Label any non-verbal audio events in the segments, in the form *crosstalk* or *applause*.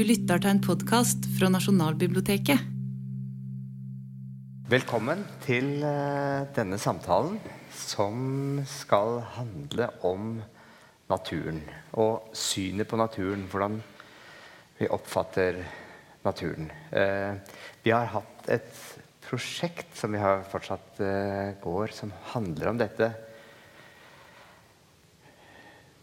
Du lytter till en podcast från Nationalbiblioteket. Välkommen till eh, denna samtalen som ska handla om naturen och synen på naturen, hur vi uppfattar naturen. Eh, vi har haft ett projekt som vi har fortsatt eh, går, som handlar om detta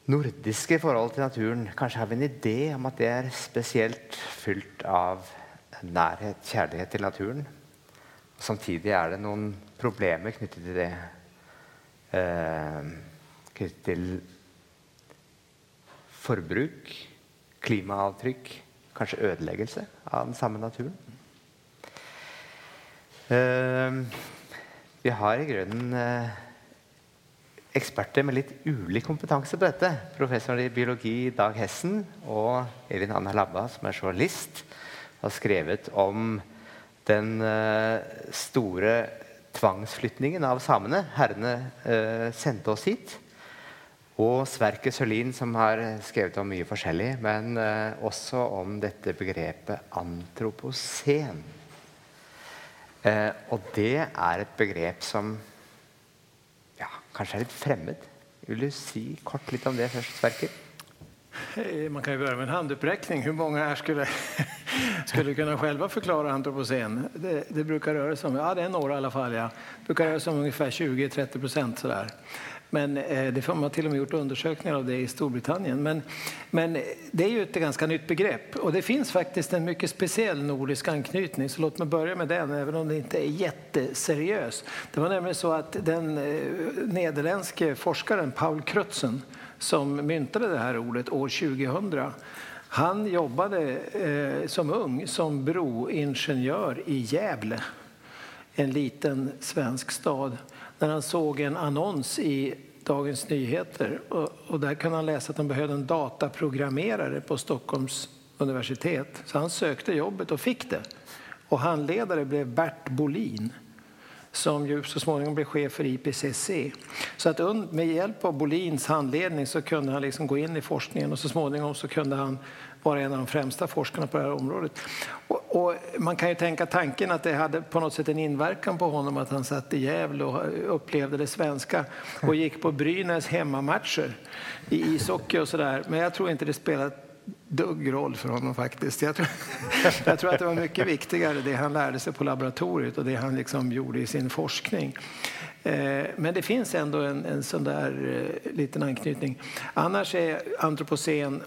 nordiske forhold til naturen. Kanskje har vi en idé om at det er spesielt fylt av nærhet, kjærlighet til naturen. Samtidig er det noen problemer knyttet til det. Eh, knyttet til forbruk, klimaavtrykk, kanskje ødeleggelse av den samme naturen. Eh, vi har i grunnen eh, eksperter med litt ulik kompetanse på dette. Professor i biologi Dag Hessen og Elin Anna Labba, som er journalist, har skrevet om den eh, store tvangsflytningen av samene herrene uh, sendte oss hit. Og Sverker Sørlin, som har skrevet om mye forskjellig, men eh, også om dette begrepet antropocen. Eh, og det er et begrep som kanske är lite främmande. Vill du si kort lite om det först, Sverker? Eh, man kan ju börja med en handuppräckning. Hur många här skulle, *laughs* skulle kunna själva förklara antropocen? Det, det brukar röra sig om, ja det är några i alla fall, ja. Det brukar röra sig om ungefär 20-30 procent sådär. Men eh, det har man till och med gjort undersökningar av det i Storbritannien. Men, men det är ju ett ganska nytt begrepp och det finns faktiskt en mycket speciell nordisk anknytning. Så låt mig börja med den, även om det inte är jätteseriös. Det var nämligen så att den eh, nederländske forskaren Paul Crutzen som myntade det här ordet år 2000 han jobbade eh, som ung som broingenjör i Gävle, en liten svensk stad när han såg en annons i Dagens Nyheter. Och, och där kunde han läsa att de behövde en dataprogrammerare på Stockholms universitet. Så han sökte jobbet och fick det. Och handledare blev Bert Bolin som ju så småningom blev chef för IPCC. Så att med hjälp av Bolins handledning så kunde han liksom gå in i forskningen och så småningom så kunde han vara en av de främsta forskarna på det här området. Och, och, man kan ju tänka tanken att det hade på något sätt en inverkan på honom att han satt i Gävle och eh, upplevde det svenska och gick på Brynäs hemmamatcher i ishockey och sådär. Men jag tror inte det spelat dugg roll för honom faktiskt. Jag tror, *laughs* jag tror att det var mycket viktigare det han lärde sig på laboratoriet och det han liksom gjorde i sin forskning. Eh, men det finns ändå en, en sån där eh, liten anknytning. Annars är antropocen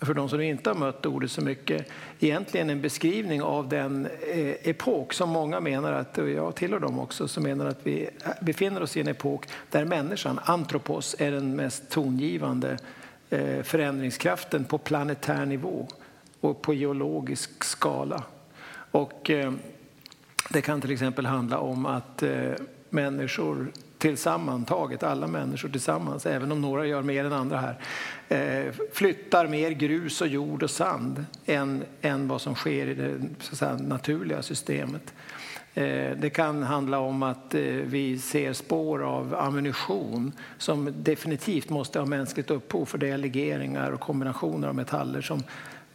för de som inte har mött ordet så mycket, egentligen en beskrivning av den eh, epok som många menar, att, och jag tillhör dem också, som menar att vi befinner oss i en epok där människan, antropos, är den mest tongivande eh, förändringskraften på planetär nivå och på geologisk skala. Och, eh, det kan till exempel handla om att människor tillsammantaget, alla människor tillsammans, även om några gör mer än andra här, eh, flyttar mer grus och jord och sand än, än vad som sker i det säga, naturliga systemet. Eh, det kan handla om att eh, vi ser spår av ammunition som definitivt måste ha mänskligt upphov för det är legeringar och kombinationer av metaller som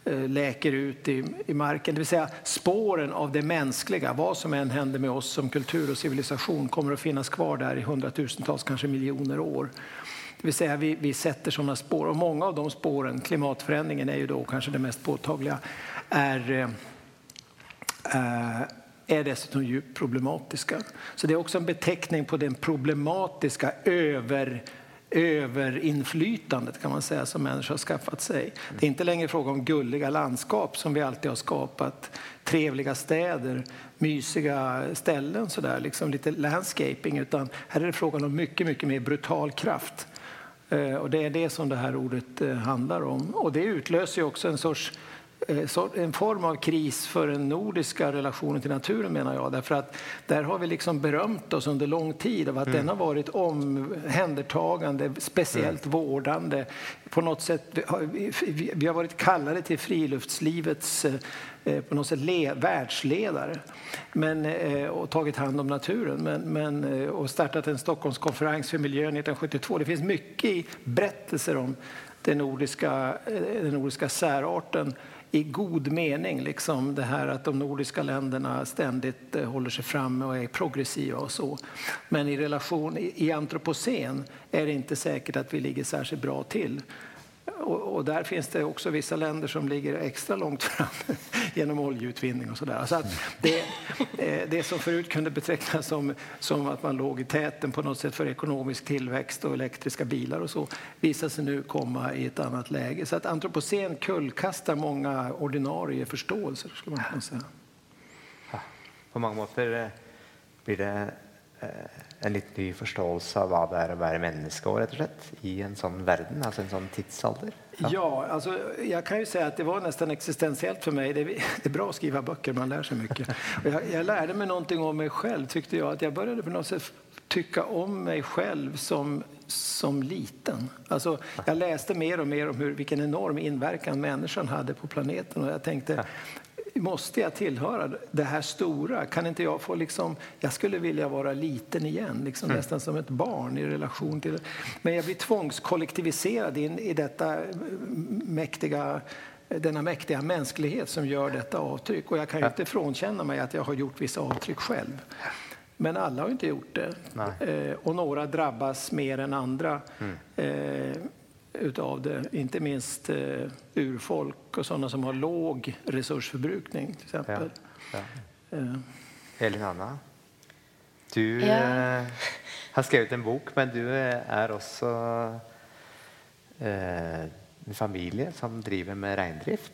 Eh, läker ut i, i marken. Det vill säga spåren av det mänskliga, vad som än händer med oss som kultur och civilisation kommer att finnas kvar där i hundratusentals, kanske miljoner år. Det vill säga vi, vi sätter sådana spår och många av de spåren, klimatförändringen är ju då kanske det mest påtagliga, är, eh, eh, är dessutom djupt problematiska. Så det är också en beteckning på den problematiska över överinflytandet kan man säga som människor har skaffat sig. Det är inte längre fråga om gulliga landskap som vi alltid har skapat, trevliga städer, mysiga ställen sådär, liksom lite landscaping, utan här är det frågan om mycket, mycket mer brutal kraft. Eh, och det är det som det här ordet eh, handlar om. Och det utlöser också en sorts en form av kris för den nordiska relationen till naturen menar jag. Därför att där har vi liksom berömt oss under lång tid av att mm. den har varit omhändertagande, speciellt mm. vårdande. På något sätt, vi har varit kallade till friluftslivets eh, på något sätt le, världsledare men, eh, och tagit hand om naturen men, men, och startat en Stockholmskonferens för miljön 1972. Det finns mycket i berättelser om den nordiska, den nordiska särarten i god mening. Liksom det här att de nordiska länderna ständigt eh, håller sig framme och är progressiva och så. Men i relation i antropocen är det inte säkert att vi ligger särskilt bra till. Och, och, där finns det också vissa länder som ligger extra långt fram *laughs* genom oljeutvinning och sådär. Så det, eh, det som förut kunde betecknas som, som att man låg i täten på något sätt för ekonomisk tillväxt och elektriska bilar och så visar sig nu komma i ett annat läge. Så att antropocen kullkastar många ordinarie förståelser skulle man kunna säga. På många sätt eh, blir det Eh, en litt ny forståelse av hva det er å være menneske rett og slett, i en sånn verden, alltså en sån tidsalder? Ja, ja alltså, jag kan ju säga att det var nästan existentiellt för mig. Det är, det är bra att skriva böcker, man lär sig mycket. Och jag, jag, lärde mig någonting om mig själv, tyckte jag. Att jag började på något sätt tycka om mig själv som, som liten. Alltså, jag läste mer och mer om hur, vilken enorm inverkan människan hade på planeten. Och jag tänkte, måste jag tillhöra det här stora? Kan inte jag få liksom, jag skulle vilja vara liten igen, liksom mm. nästan som ett barn i relation till Men jag blir tvångskollektiviserad in i detta mäktiga denna mäktiga mänsklighet som gör detta avtryck. Och jag kan ju inte frånkänna mig att jag har gjort vissa avtryck själv. Men alla har inte gjort det. Eh, och några drabbas mer än andra. Mm. Eh, utav det, inte minst eh, urfolk och sådana som har låg resursförbrukning till exempel. Ja, ja. Eh. Elin Anna, du ja. eh, har skrivit en bok men du är också eh, en familj som driver med reindrift.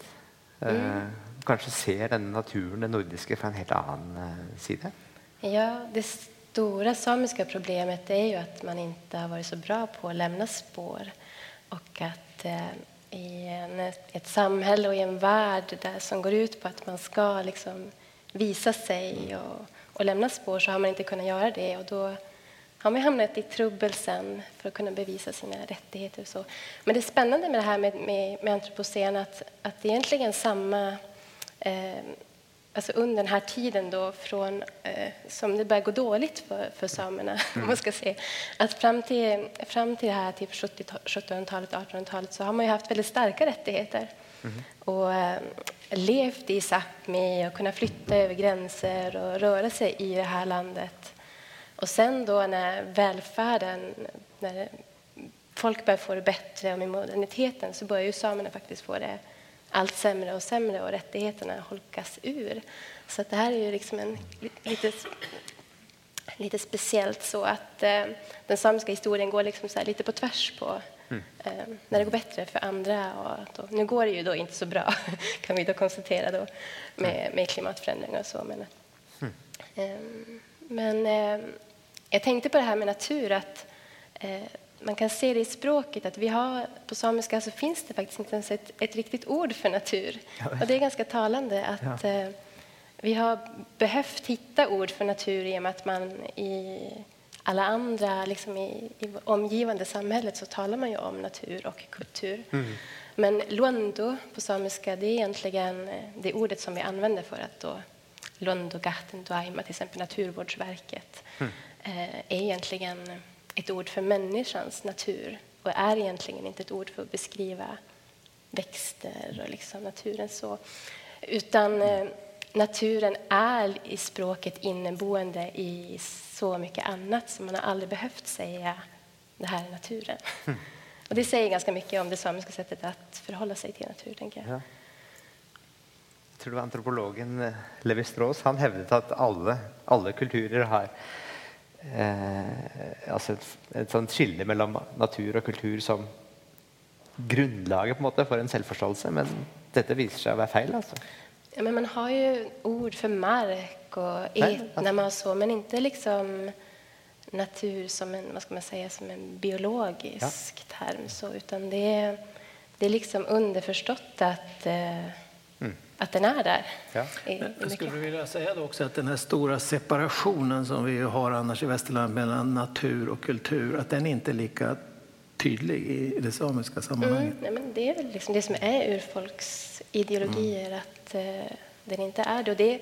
Eh, mm. Kanske ser den naturen, den nordiska, från en helt annan eh, sida? Ja, det stora samiska problemet är ju att man inte har varit så bra på att lämna spår. Och att eh, i en, ett samhälle och i en värld där, som går ut på att man ska liksom visa sig och, och lämna spår så har man inte kunnat göra det. Och då har man hamnat i trubbel sen för att kunna bevisa sina rättigheter. Och så. Men det är spännande med det här med, med, med antropocen att, att det är egentligen samma eh, alltså under den här tiden då från, eh, som det börjar gå dåligt för, för samerna, *laughs* mm. man ska säga, att fram till, fram till det här typ 1700-talet, 1800-talet så har man ju haft väldigt starka rättigheter mm. och eh, levt i Sápmi och kunnat flytta över gränser och röra sig i det här landet. Och sen då när välfärden, när folk börjar få det bättre och med moderniteten så börjar ju samerna faktiskt få det allt sämre och sämre och rättigheterna holkas ur. Så det här är ju liksom en lite, lite speciellt så att eh, den samiska historien går liksom så lite på tvärs på mm. eh, när det går bättre för andra. Och då, nu går det ju då inte så bra, *laughs* kan vi då konstatera då, med, mm. med klimatförändringar och så. Men, mm. eh, men eh, jag tänkte på det här med natur, att eh, man kan se det i språket att vi har, på samiska så finns det faktiskt inte ens ett, ett riktigt ord för natur. Och det är ganska talande att ja. eh, vi har behövt hitta ord för natur i och med att man i alla andra, liksom i, i omgivande samhället så talar man ju om natur och kultur. Mm. Men luondo på samiska, det är egentligen eh, det ordet som vi använder för att då Luondo Gatten Duaima, till exempel Naturvårdsverket, mm. eh, är egentligen ett ord för människans natur och är egentligen inte ett ord för att beskriva växter och liksom naturen så. Utan eh, naturen är i språket inneboende i så mycket annat som man har aldrig behövt säga det här är naturen. Mm. Och det säger ganska mycket om det samiska sättet att förhålla sig till natur, tänker jag. Ja. Jag tror det var antropologen eh, Levi Strauss, han hävdade att alla, alla kulturer har eh, altså et, et sånt skille mellom natur og kultur som grunnlaget på en måte for en selvforståelse, men dette viser seg å være feil. altså. Ja, men man har ju ord för mark och etna och så, men inte liksom natur som en, vad ska man säga, som en biologisk ja. term, så, utan det är, det är liksom underförstått att eh, att den är där. Ja. Jag skulle vilja säga då också att den här stora separationen som vi har annars i västerland mellan natur och kultur, att den inte är lika tydlig i det samiska sammanhanget. Mm, men det är väl liksom det som är urfolksideologier, mm. att uh, den inte är det. Och det.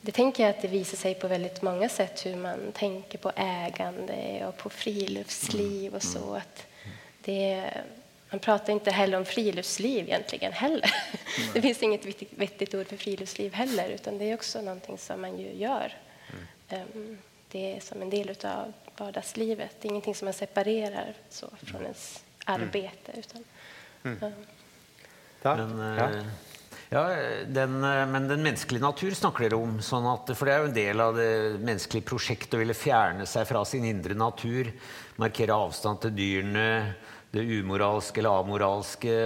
Det tänker jag att det visar sig på väldigt många sätt hur man tänker på ägande och på friluftsliv och så. Mm. Att det, man pratar inte heller om friluftsliv egentligen heller. Mm. *laughs* Det finns inget vettigt ord för friluftsliv heller, utan det är också någonting som man ju gör. Mm. Det är som en del av vardagslivet. Det är ingenting som man separerar så från ens arbete. Utan, mm. Men, ja. Ja, den, men den menneskelige natur snakker dere om. Sånn at, for det er jo en del av det menneskelige prosjektet å ville fjerne seg fra sin indre natur. Markere avstand til dyrene, det umoralske eller amoralske.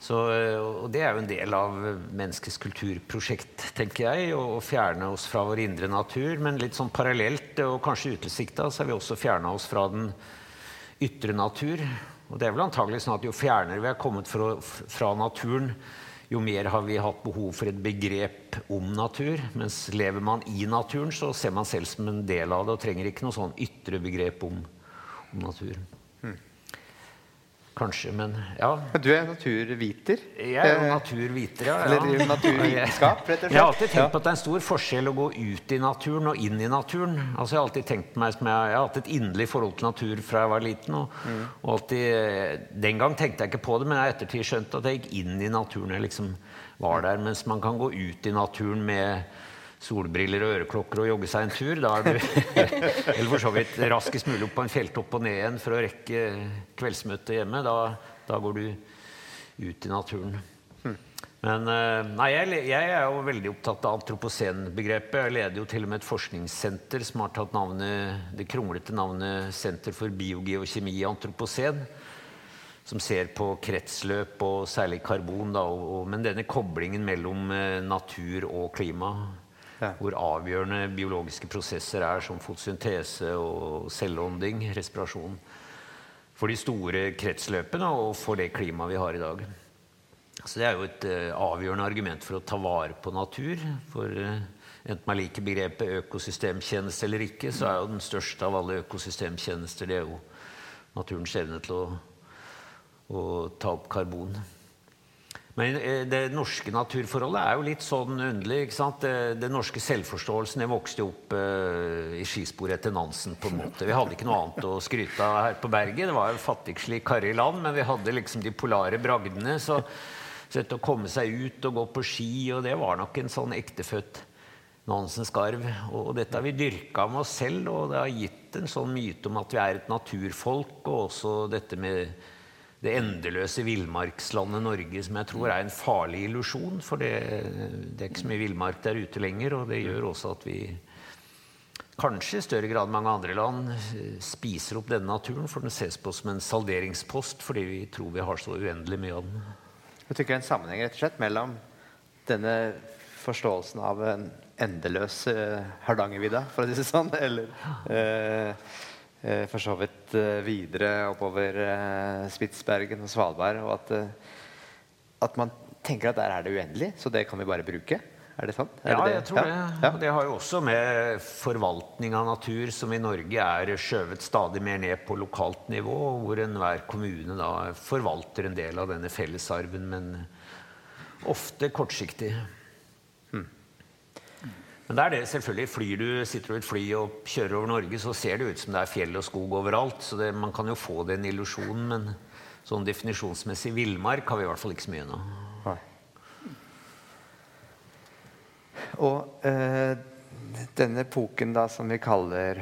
Så, og det er jo en del av menneskets kulturprosjekt, tenker jeg. Å fjerne oss fra vår indre natur. Men litt sånn parallelt og kanskje utilsikta så har vi også fjerna oss fra den ytre natur. Og det er vel antagelig sånn at jo fjernere vi er kommet fra, fra naturen, jo mer har vi hatt behov for et begrep om natur. Mens lever man i naturen, så ser man selv som en del av det og trenger ikke noe sånn ytre begrep om, om naturen. Kanskje, men ja. Du er naturviter? Jeg er jo naturviter, ja. Eller naturvitenskap, rett og slett? Jeg har alltid tenkt på at det er en stor forskjell å gå ut i naturen og inn i naturen. Altså, jeg har alltid tenkt meg som jeg, jeg har hatt et inderlig forhold til natur fra jeg var liten. Og, mm. og alltid, den gang tenkte jeg ikke på det, men jeg har ettertid skjønt at jeg gikk inn i naturen. Jeg liksom var der, Mens man kan gå ut i naturen med solbriller og øreklokker og jogge seg en tur. Da er du *laughs* eller for så vidt raskest mulig opp på en fjelltopp og ned igjen for å rekke kveldsmøtet hjemme. Da, da går du ut i naturen. Hm. Men eh, nei, jeg, jeg, er jo veldig opptatt av antroposenbegrepet. Jeg leder jo til og med et forskningssenter som har tatt navnet, det kronglete navnet Senter for biogeokjemi i antroposen. Som ser på kretsløp og særlig karbon. Da, og, og, men denne koblingen mellom eh, natur og klima ja. hvor avgjørende biologiske prosesser er, som fotosyntese og selvånding, respirasjon, for de store kretsløpene og for det klimaet vi har i dag. Så det er jo et uh, avgjørende argument for å ta vare på natur. For uh, enten man liker begrepet økosystemtjeneste eller ikke, så er jo den største av alle økosystemtjenester det er jo naturens evne til å, å ta opp karbon. Men eh, det norske naturforholdet er jo litt sånn underlig. ikke sant? Det, det norske selvforståelsen jeg vokste opp uh, i skisporet etter Nansen. på en måte. Vi hadde ikke noe annet å skryte av her på berget. Det var jo fattigslig karrig land, men vi hadde liksom de polare bragdene. Så, så å komme seg ut og gå på ski, og det var nok en sånn ektefødt Nansen-skarv. Og dette har vi dyrka med oss selv, og det har gitt en sånn myte om at vi er et naturfolk, og også dette med det endeløse villmarkslandet Norge, som jeg tror er en farlig illusjon. For det, det, er ikke så mye villmark der ute lenger, og det gjør også at vi kanskje i større grad enn mange andre land eh, spiser opp denne naturen, for den ses på som en salderingspost fordi vi tror vi har så uendelig mye av den. Jeg tenker en sammenheng rett og slett mellom denne forståelsen av en endeløs uh, Hardangervidda, for å si det sånn, *laughs* eller uh, Eh, for så vidt eh, videre oppover eh, Spitsbergen og Svalbard. Og at, at, man tenker at der er det uendelig, så det kan vi bare bruke. Er det sant? Er ja, det det? jeg tror det. Ja. Det har jo også med forvaltning av natur, som i Norge er skjøvet stadig mer ned på lokalt nivå, hvor enhver kommune da forvalter en del av denne fellesarven, men ofte kortsiktig. Men det er det selvfølgelig. Flyr du, sitter du i et fly og kjører over Norge, så ser det ut som det er fjell og skog overalt. Så det, man kan jo få den illusjonen, men sånn definisjonsmessig villmark har vi i hvert fall ikke så mye nå. Og eh, denne epoken da, som vi kaller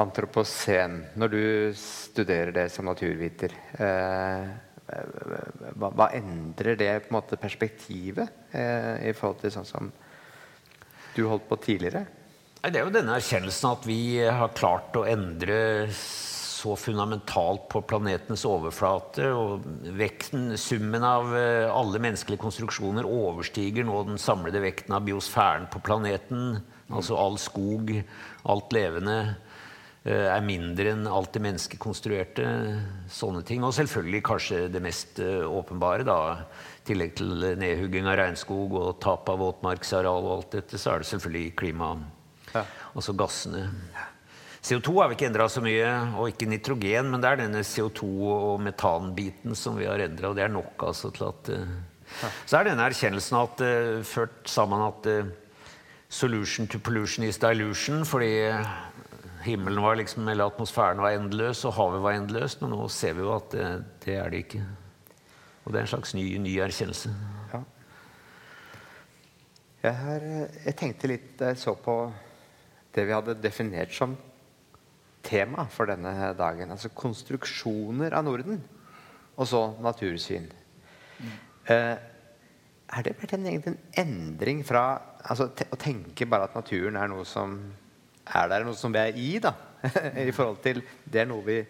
antropocen, når du studerer det som naturviter eh, hva, hva, endrer det på en måte perspektivet eh, i forhold til sånn som du holdt på tidligere? Det er jo denne erkjennelsen at vi har klart å endre så fundamentalt på planetens overflate. og vekten, Summen av eh, alle menneskelige konstruksjoner overstiger nå den samlede vekten av biosfæren på planeten. Altså all skog, alt levende eh, er mindre enn alt det menneskekonstruerte. Sånne ting. Og selvfølgelig kanskje det mest eh, åpenbare, da tillegg til nedhugging av regnskog og tap av våtmarksareal og alt dette, så er det selvfølgelig klima, ja. altså gassene. CO2 har vi ikke endra så mye, og ikke nitrogen, men det er denne CO2 og metanbiten som vi har endra, og det er nok altså til at uh, ja. Så er denne erkjennelsen at uh, ført sammen at uh, solution to pollution is dilution, fordi himmelen var liksom, eller atmosfæren var endeløs, og havet var endeløst. Men nå ser vi jo at det, det er det ikke. Og det er en slags ny, ny erkjennelse. Ja. Jeg, har, jeg tenkte litt da jeg så på det vi hadde definert som tema for denne dagen. Altså konstruksjoner av Norden, og så natursyn. Mm. Eh, er det vært en, en endring fra altså, te, å tenke bare at naturen er noe som er der, noe som vi er i, da, *laughs* i forhold til det er noe vi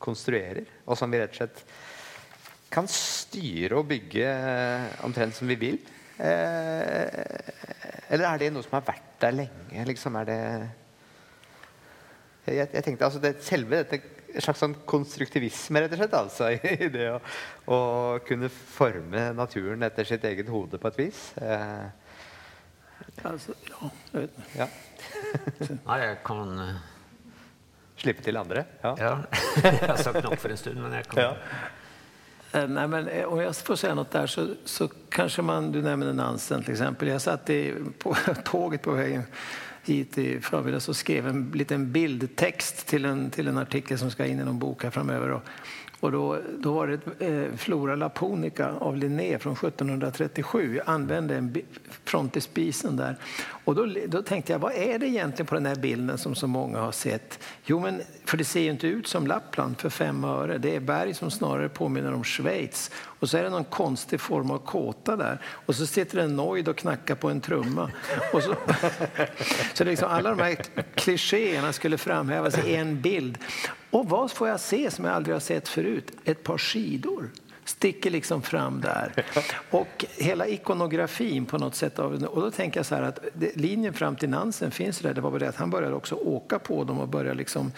konstruerer, og som vi rett og slett kan styre og bygge eh, omtrent som vi vil? Eh, eller er det noe som har vært der lenge? Liksom, er det jeg, jeg tenkte altså det, Selve dette en slags sånn konstruktivisme, rett og slett, altså, *laughs* i det å, å, kunne forme naturen etter sitt eget hode på et vis. Eh. Altså, ja, ja. *laughs* Nei, jeg kan uh... Slippe til andre? Ja. ja. *laughs* jeg har sagt nok for en stund, men jeg kan ja. Eh, nej, men eh, om jag får säga något där så, så kanske man, du nämnde Nansen till exempel. Jag satt i, på *laughs* tåget på vägen hit i förmiddags och skrev en liten bildtext till en, till en artikel som ska in i någon bok här framöver. Och, och då, då var det eh, Flora Laponica av Linné från 1737. Jag använde en frontispisen där. Och då, då tänkte jag, vad är det egentligen på den här bilden som så många har sett? Jo, men för det ser ju inte ut som Lappland för fem öre. Det är berg som snarare påminner om Schweiz. Och så är det någon konstig form av kåta där. Och så sitter en nojd och knackar på en trumma. Och så, *laughs* så liksom alla de här klichéerna skulle framhävas i en bild. Och vad får jag se som jag aldrig har sett förut? Ett par skidor sticker liksom fram där. *laughs* Och hela ikonografin på något sätt. Av, och då tänker jag så här att linjen fram till Nansen finns där. Det var bara det att han började också åka på dem och börja liksom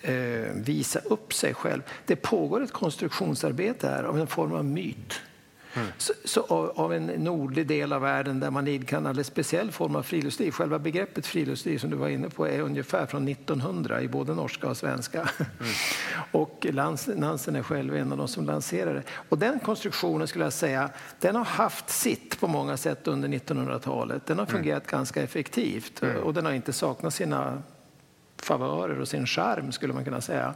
eh, visa upp sig själv. Det pågår ett konstruktionsarbete här av en form av myt. Mm. Så, så av, av, en nordlig del av världen där man idkar en alldeles speciell form av friluftsliv. Själva begreppet friluftsliv som du var inne på är ungefär från 1900 i både norska och svenska. Mm. *laughs* och Nansen är själv en av de som lanserade. Och den konstruktionen skulle jag säga, den har haft sitt på många sätt under 1900-talet. Den har mm. fungerat mm. ganska effektivt mm. och den har inte saknat sina favörer och sin charm skulle man kunna säga.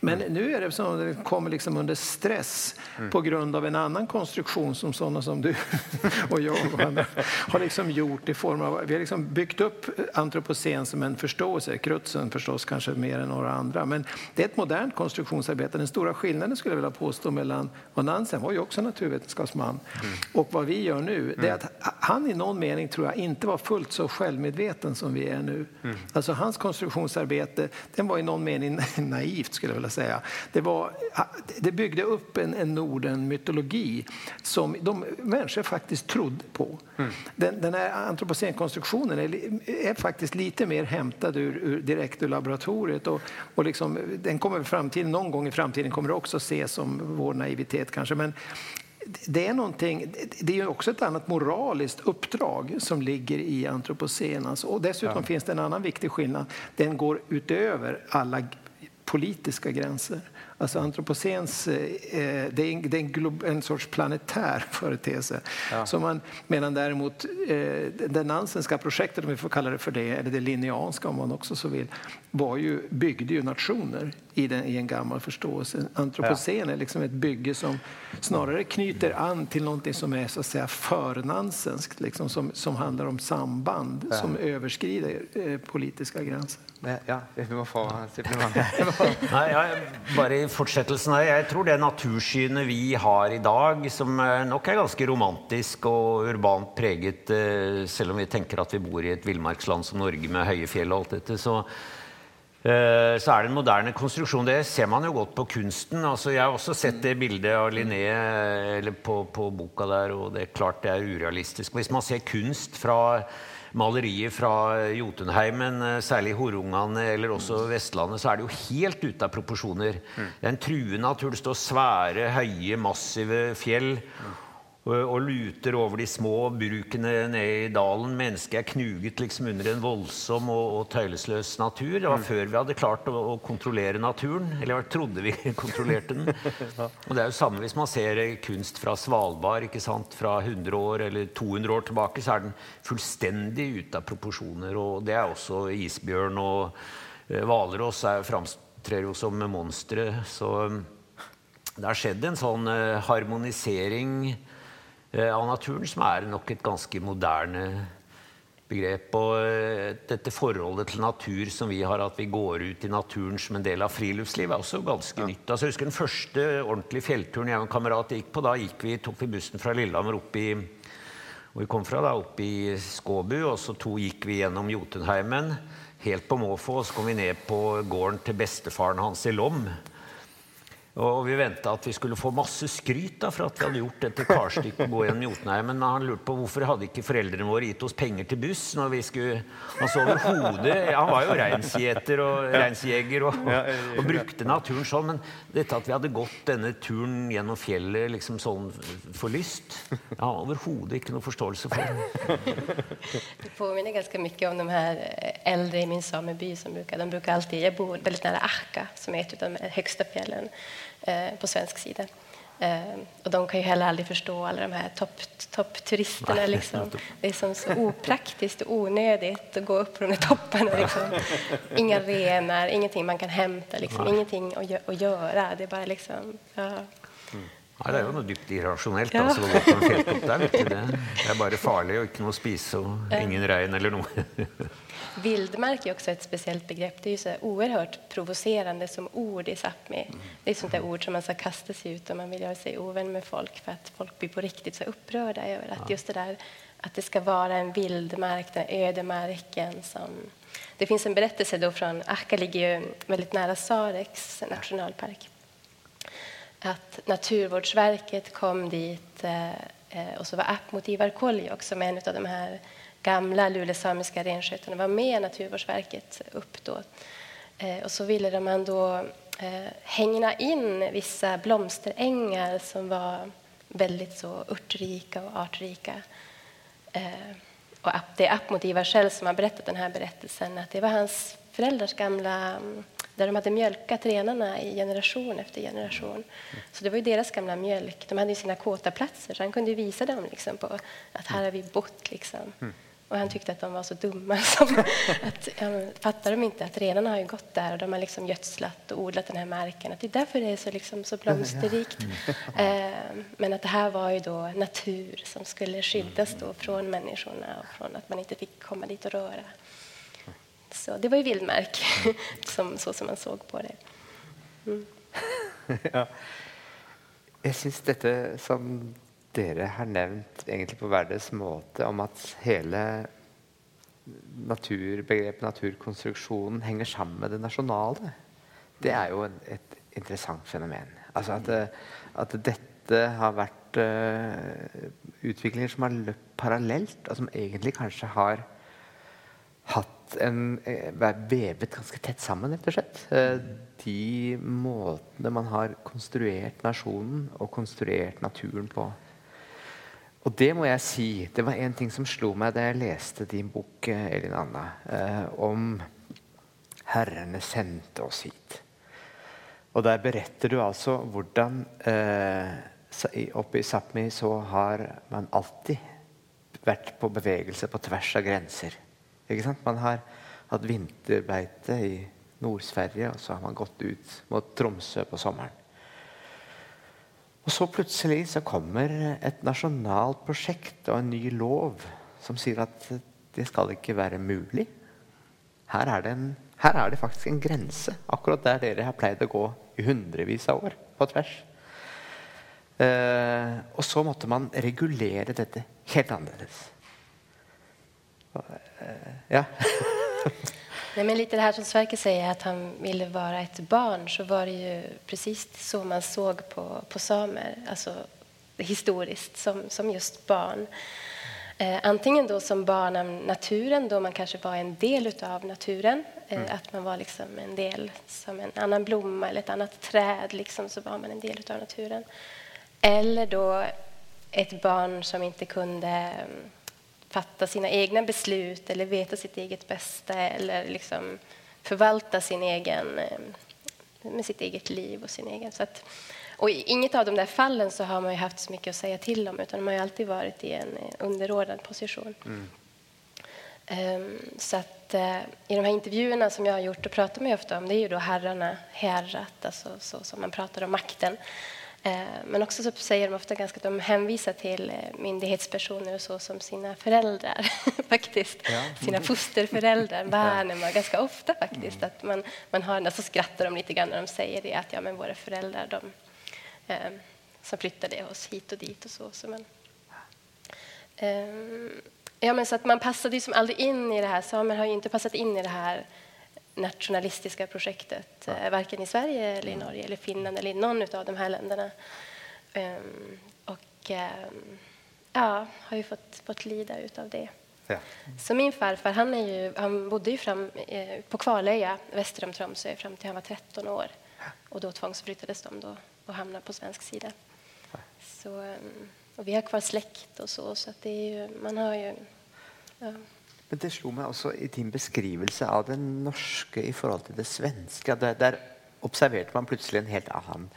Men mm. nu är det som att det kommer liksom under stress mm. på grund av en annan konstruktion som sådana som du *laughs* och jag och har liksom gjort i form av, vi har liksom byggt upp antropocen som en förståelse, Krutzen förstås kanske mer än några andra, men det är ett modernt konstruktionsarbete. Den stora skillnaden skulle jag vilja påstå mellan, och Nansen var ju också naturvetenskapsman, mm. och vad vi gör nu, det är mm. att han i någon mening tror jag inte var fullt så självmedveten som vi är nu. Mm. Alltså hans konstruktions missionsarbete, den var i någon mening *laughs* naivt skulle jag vilja säga. Det, var, det byggde upp en, en Norden-mytologi som de människor faktiskt trodde på. Mm. Den, den här antropocenkonstruktionen är, är faktiskt lite mer hämtad ur, ur direkt ur laboratoriet och, och liksom, den kommer framtiden, någon gång i framtiden kommer det också ses som vår naivitet kanske. Men det är någonting, det är också ett annat moraliskt uppdrag som ligger i antropocen. Alltså. Och dessutom ja. finns det en annan viktig skillnad. Den går utöver alla politiska gränser. Alltså antropocens, eh, det är, en, det är en, en, sorts planetär *laughs* företeelse. Ja. Så man, medan däremot eh, det Nansenska projektet, om vi får kalla det för det, eller det linneanska om man också så vill, var ju, byggde ju nationer i, den, i en gammal förståelse. Antropocen är liksom ett bygge som snarare knyter an till någonting som är så att säga förnansenskt, liksom, som, som handlar om samband ja. som överskrider eh, politiska gränser. Ja, vi må få *laughs* Nei, ja, bare i fortsettelsen her, Jeg tror det natursynet vi har i dag, som nok er ganske romantisk og urbant preget, eh, selv om vi tenker at vi bor i et villmarksland som Norge med høye fjell og alt dette, så eh, så er det en moderne konstruksjon. Det ser man jo godt på kunsten. Altså, jeg har også sett det bildet av Linné eller på, på, boka der, og det er klart det er urealistisk. Hvis man ser kunst fra malerier fra Jotunheimen, eh, særlig Horungane eller også Vestlandet, så er det jo helt ute av proporsjoner. Mm. Det er en truende natur. Det står svære, høye, massive fjell og luter over de små brukene ned i dalen. Mennesket er knuget liksom under en voldsom og, og tøylesløs natur. Det var mm. før vi hadde klart å, å, kontrollere naturen. Eller trodde vi *laughs* kontrollerte den. Og det er jo samme hvis man ser kunst fra Svalbard ikke sant? fra 100 år eller 200 år tilbake, så er den fullstendig ute av proporsjoner. Og det er også isbjørn og Hvalross framtrer jo som monstre. Så det har skjedd en sånn harmonisering av naturen som er nok et ganske moderne begrep. Og dette forholdet til natur som vi har, at vi går ut i naturen som en del av friluftslivet, er også ganske ja. nytt. Altså, jeg husker den første ordentlige fjellturen jeg og en kamerat gikk på. Da gikk vi, tok vi bussen fra Lillehammer opp i hvor vi kom fra, da, opp i Skåbu. Og så to gikk vi gjennom Jotunheimen helt på måfå. Og så kom vi ned på gården til bestefaren hans i Lom. Og vi venta at vi skulle få masse skryt da, for at vi hadde gjort dette karstykket gå gjennom Jotunheimen. Men han lurte på hvorfor hadde ikke foreldrene våre gitt oss penger til buss når vi skulle Han så overhodet Han var jo reinsgjeter og reinsjeger og, og, og, brukte naturen sånn. Men dette at vi hadde gått denne turen gjennom fjellet liksom lyst, jeg har overhodet ikke noe forståelse for. Det påminner ganske mye om de her eldre i min sameby som bruker De bruker alltid Jeg bor veldig nær Ahka, som er et av de høyeste fjellene eh, på svensk sida. Eh, och de kan ju heller aldrig förstå alla de här toppturisterna. Top liksom. Det är som så opraktiskt och onödigt att gå upp på de topparna. Liksom. Inga renar, ingenting man kan hämta, liksom. ingenting att, att göra. Det är bara liksom... Ja. Ja, det er jo noe dypt irrasjonelt ja. altså, gå på en fjelltopp der. Det. det er bare farlig og ikke noe å spise og ingen regn eller noe. *laughs* Vildmark är också ett speciellt begrepp. Det är ju så oerhört provocerande som ord i Sápmi. Det är sånt där ord som man ska kasta sig ut om man vill göra sig ovän med folk för att folk blir på riktigt så upprörda över att just det där att det ska vara en vildmark, den ödemarken som... Det finns en berättelse då från Akka ligger ju väldigt nära Sareks nationalpark. Att Naturvårdsverket kom dit eh, eh och så var Appmot Ivar Koljuk som är en av de här gamla lulesamiska renskötarna var med Naturvårdsverket upp då. Eh, och så ville man då eh, hängna in vissa blomsterängar som var väldigt så örtrika och artrika. Eh, och det är Appmot Ivar själv som har berättat den här berättelsen att det var hans föräldrars gamla mm, där de hade mjölkat renarna i generation efter generation. Så det var ju deras gamla mjölk. De hade ju sina kåtaplatser så han kunde visa dem liksom på att här har vi bott. Liksom. Och han tyckte att de var så dumma. *laughs* Som att, fattar de inte att renarna har gått där och de har liksom gödslat och odlat den här marken. Att det är därför det är så, liksom, så blomsterrikt. *laughs* Eh, men att det här var ju då natur som skulle skyddas då från människorna och från att man inte fick komma dit och röra. Så det var ju vildmark, *laughs* som, så som man såg på det. Mm. *laughs* ja. Jeg syns dette som dere har nevnt egentlig på deres måte om at hele naturbegrepet, naturkonstruksjonen, henger sammen med det nasjonale. Det er jo en, et interessant fenomen. Altså at, at dette har vært uh, utviklinger som har løpt parallelt, og som egentlig kanskje har hatt en, eh, vevet ganske tett sammen, rett og slett. Eh, de måtene man har konstruert nasjonen og konstruert naturen på. Og det må jeg si, det var en ting som slo meg da jeg leste din bok, eh, Elin Anna, om 'Herrene sendte oss hit'. Og der beretter du altså hvordan eh, oppe i Sápmi så har man alltid vært på bevegelse på tvers av grenser. Ikke sant? Man har hatt vinterbeite i Nord-Sverige, og så har man gått ut mot Tromsø på sommeren. Og så plutselig så kommer et nasjonalt prosjekt og en ny lov som sier at det skal ikke være mulig. Her er det, en, her er det faktisk en grense, akkurat der dere har pleid å gå i hundrevis av år på tvers. Eh, og så måtte man regulere dette helt annerledes. Ja. *laughs* Nej, men lite det här som Sverker säger, att han ville vara ett barn, så var det ju precis så man såg på, på samer, alltså historiskt, som, som just barn. Eh, antingen då som barn av naturen, då man kanske var en del av naturen. Eh, mm. Att man var liksom en del, som en annan blomma eller ett annat träd, liksom, så var man en del av naturen. Eller då ett barn som inte kunde mm, fatta sina egna beslut eller veta sitt eget bästa eller liksom förvalta sin egen, eh, med sitt eget liv och sin egen. Så att, och i inget av de där fallen så har man haft så mycket att säga till om utan man har alltid varit i en underordnad position. Mm. Um, så att eh, i de här intervjuerna som jag har gjort och pratar med ofta om det är ju då herrarna, herrat, alltså så som man pratar om makten. Eh, men också så säger de ofta ganska att de hänvisar till eh, myndighetspersoner och så som sina föräldrar *laughs* faktiskt. Ja. Sina fosterföräldrar *laughs* värnar man ganska ofta faktiskt. Mm. Att man, man har, alltså skrattar de lite grann när de säger det att ja men våra föräldrar de eh, som flyttade oss hit och dit och så. så men, eh, ja men så att man passade ju som aldrig in i det här, samer har ju inte passat in i det här nationalistiska projektet, ja. Eh, varken i Sverige, eller i Norge, eller Finland eller i någon av de här länderna. Um, och um, ja, har ju fått, fått lida av det. Ja. Så min farfar han, är ju, han bodde ju fram, eh, på Kvalöja väster om Tromsö fram till han var 13 år. Och då tvångsflyttades de då och hamnade på svensk sida. Så, um, och vi har kvar släkt och så, så att det är ju, man har ju... Men det slo meg også i din beskrivelse av det norske i forhold til det svenske. Der, der observerte man plutselig en helt annen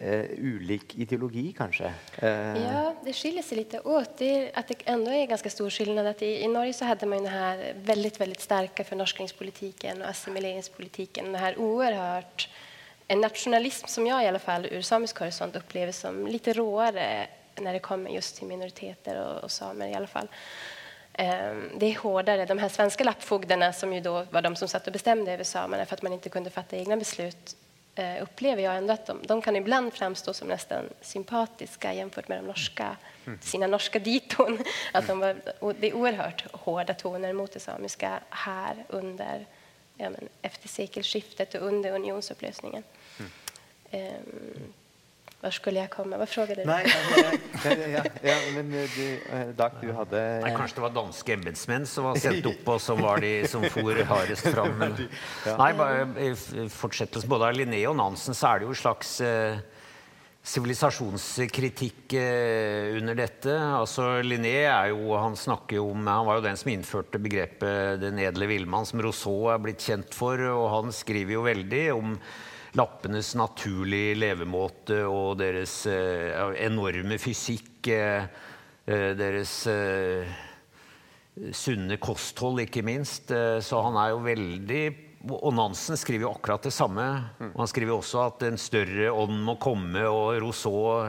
uh, ulik ideologi, kanske? Uh. Eh. Ja, det skiljer sig lite åt. Det är, att det ändå är ganska stor skillnad. Att i, I Norge så hade man den här väldigt, väldigt starka förnorskningspolitiken och assimileringspolitiken. Den här oerhört en nationalism som jag i alla fall ur samisk horisont upplever som lite råare när det kommer just till minoriteter och, och samer i alla fall. Ehm, det är hårdare. De här svenska lappfogdarna som ju då var de som satt och bestämde över samerna för att man inte kunde fatta egna beslut eh, upplever jag ändå att de, de kan ibland framstå som nästan sympatiska jämfört med de norska, mm. sina norska diton. Att de var, det är oerhört hårda toner mot det samiska här under, ja, men, efter sekelskiftet och under unionsupplösningen. Mm. Var skulle jag komma? Vad frågade du? Nej, ja, ja, ja, men eh, du, eh, Dag, du hade... Nej, kanske det var danska ämbetsmän som var sett upp *laughs* och som var de som for hardest fram. Men... *laughs* Nej, bara fortsättelse både av Linné och Nansen så är det ju en slags eh, civilisasjonskritikk eh, under dette. Altså, Linné er jo, han snakker om, han var jo den som innførte begrepet 'den edle villmann', som Rousseau er blitt kjent for. og Han skriver jo veldig om lappenes naturlige levemåte og deres eh, enorme fysikk, eh, eh, deres sunne kosthold, ikke minst. så han er jo veldig og Nansen skriver jo akkurat det samme. Og han skriver også at en større ånd må komme, og Rousseau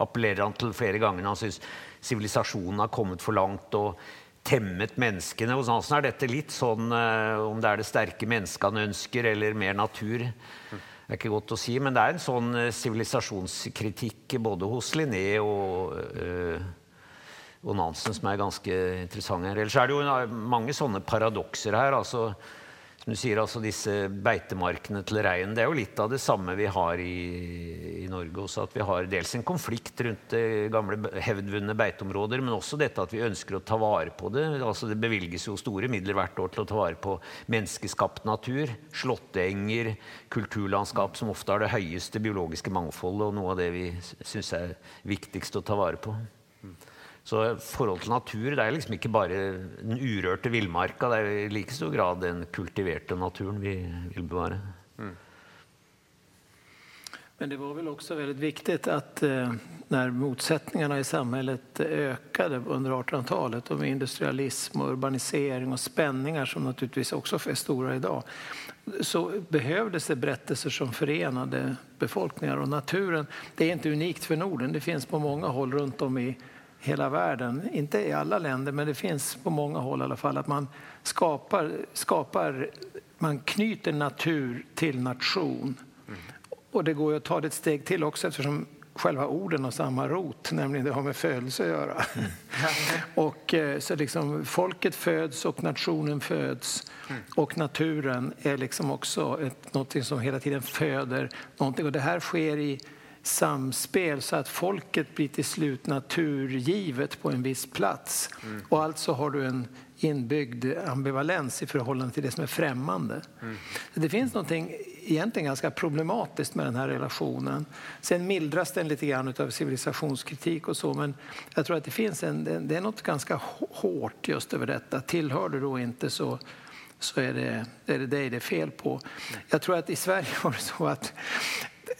appellerer han til flere ganger. Han syns sivilisasjonen har kommet for langt og temmet menneskene. Hos Nansen er dette litt sånn om det er det sterke mennesket han ønsker, eller mer natur. Det er ikke godt å si, men det er en sånn eh, sivilisasjonskritikk både hos Linné og, øh, og Nansen som er ganske interessant her. Ellers er det jo mange sånne paradokser her. altså du sier, altså disse beitemarkene til reinen, det er jo litt av det samme vi har i, i Norge også. At vi har dels en konflikt rundt eh, gamle hevdvunne beiteområder, men også dette at vi ønsker å ta vare på det. Altså det bevilges jo store midler hvert år til å ta vare på menneskeskapt natur. Slåttenger, kulturlandskap som ofte har det høyeste biologiske mangfoldet, og noe av det vi syns er viktigst å ta vare på. Så forhold til natur det er liksom ikke bare den urørte villmarka, det er i like stor grad den kultiverte naturen vi vill bevara. Mm. Men det var väl också väldigt viktigt att eh, när motsättningarna i samhället ökade under 1800-talet och med industrialism och urbanisering och spänningar som naturligtvis också är stora idag så behövdes det berättelser som förenade befolkningar och naturen. Det är inte unikt för Norden, det finns på många håll runt om i hela världen, inte i alla länder, men det finns på många håll i alla fall, att man skapar, skapar man knyter natur till nation. Mm. Och det går ju att ta det ett steg till också eftersom själva orden har samma rot, nämligen det har med födelse att göra. Mm. *laughs* och, eh, så liksom, folket föds och nationen föds. Mm. Och naturen är liksom också ett, något som hela tiden föder någonting. Och det här sker i samspel så att folket blir till slut naturgivet på en viss plats. Mm. Och alltså har du en inbyggd ambivalens i förhållande till det som är främmande. Mm. Det finns något egentligen ganska problematiskt med den här relationen. Sen mildras den lite grann av civilisationskritik och så, men jag tror att det finns en, det är något ganska hårt just över detta. Tillhör du då inte så så är det, är det dig det är fel på. Jag tror att i Sverige *laughs* var det så att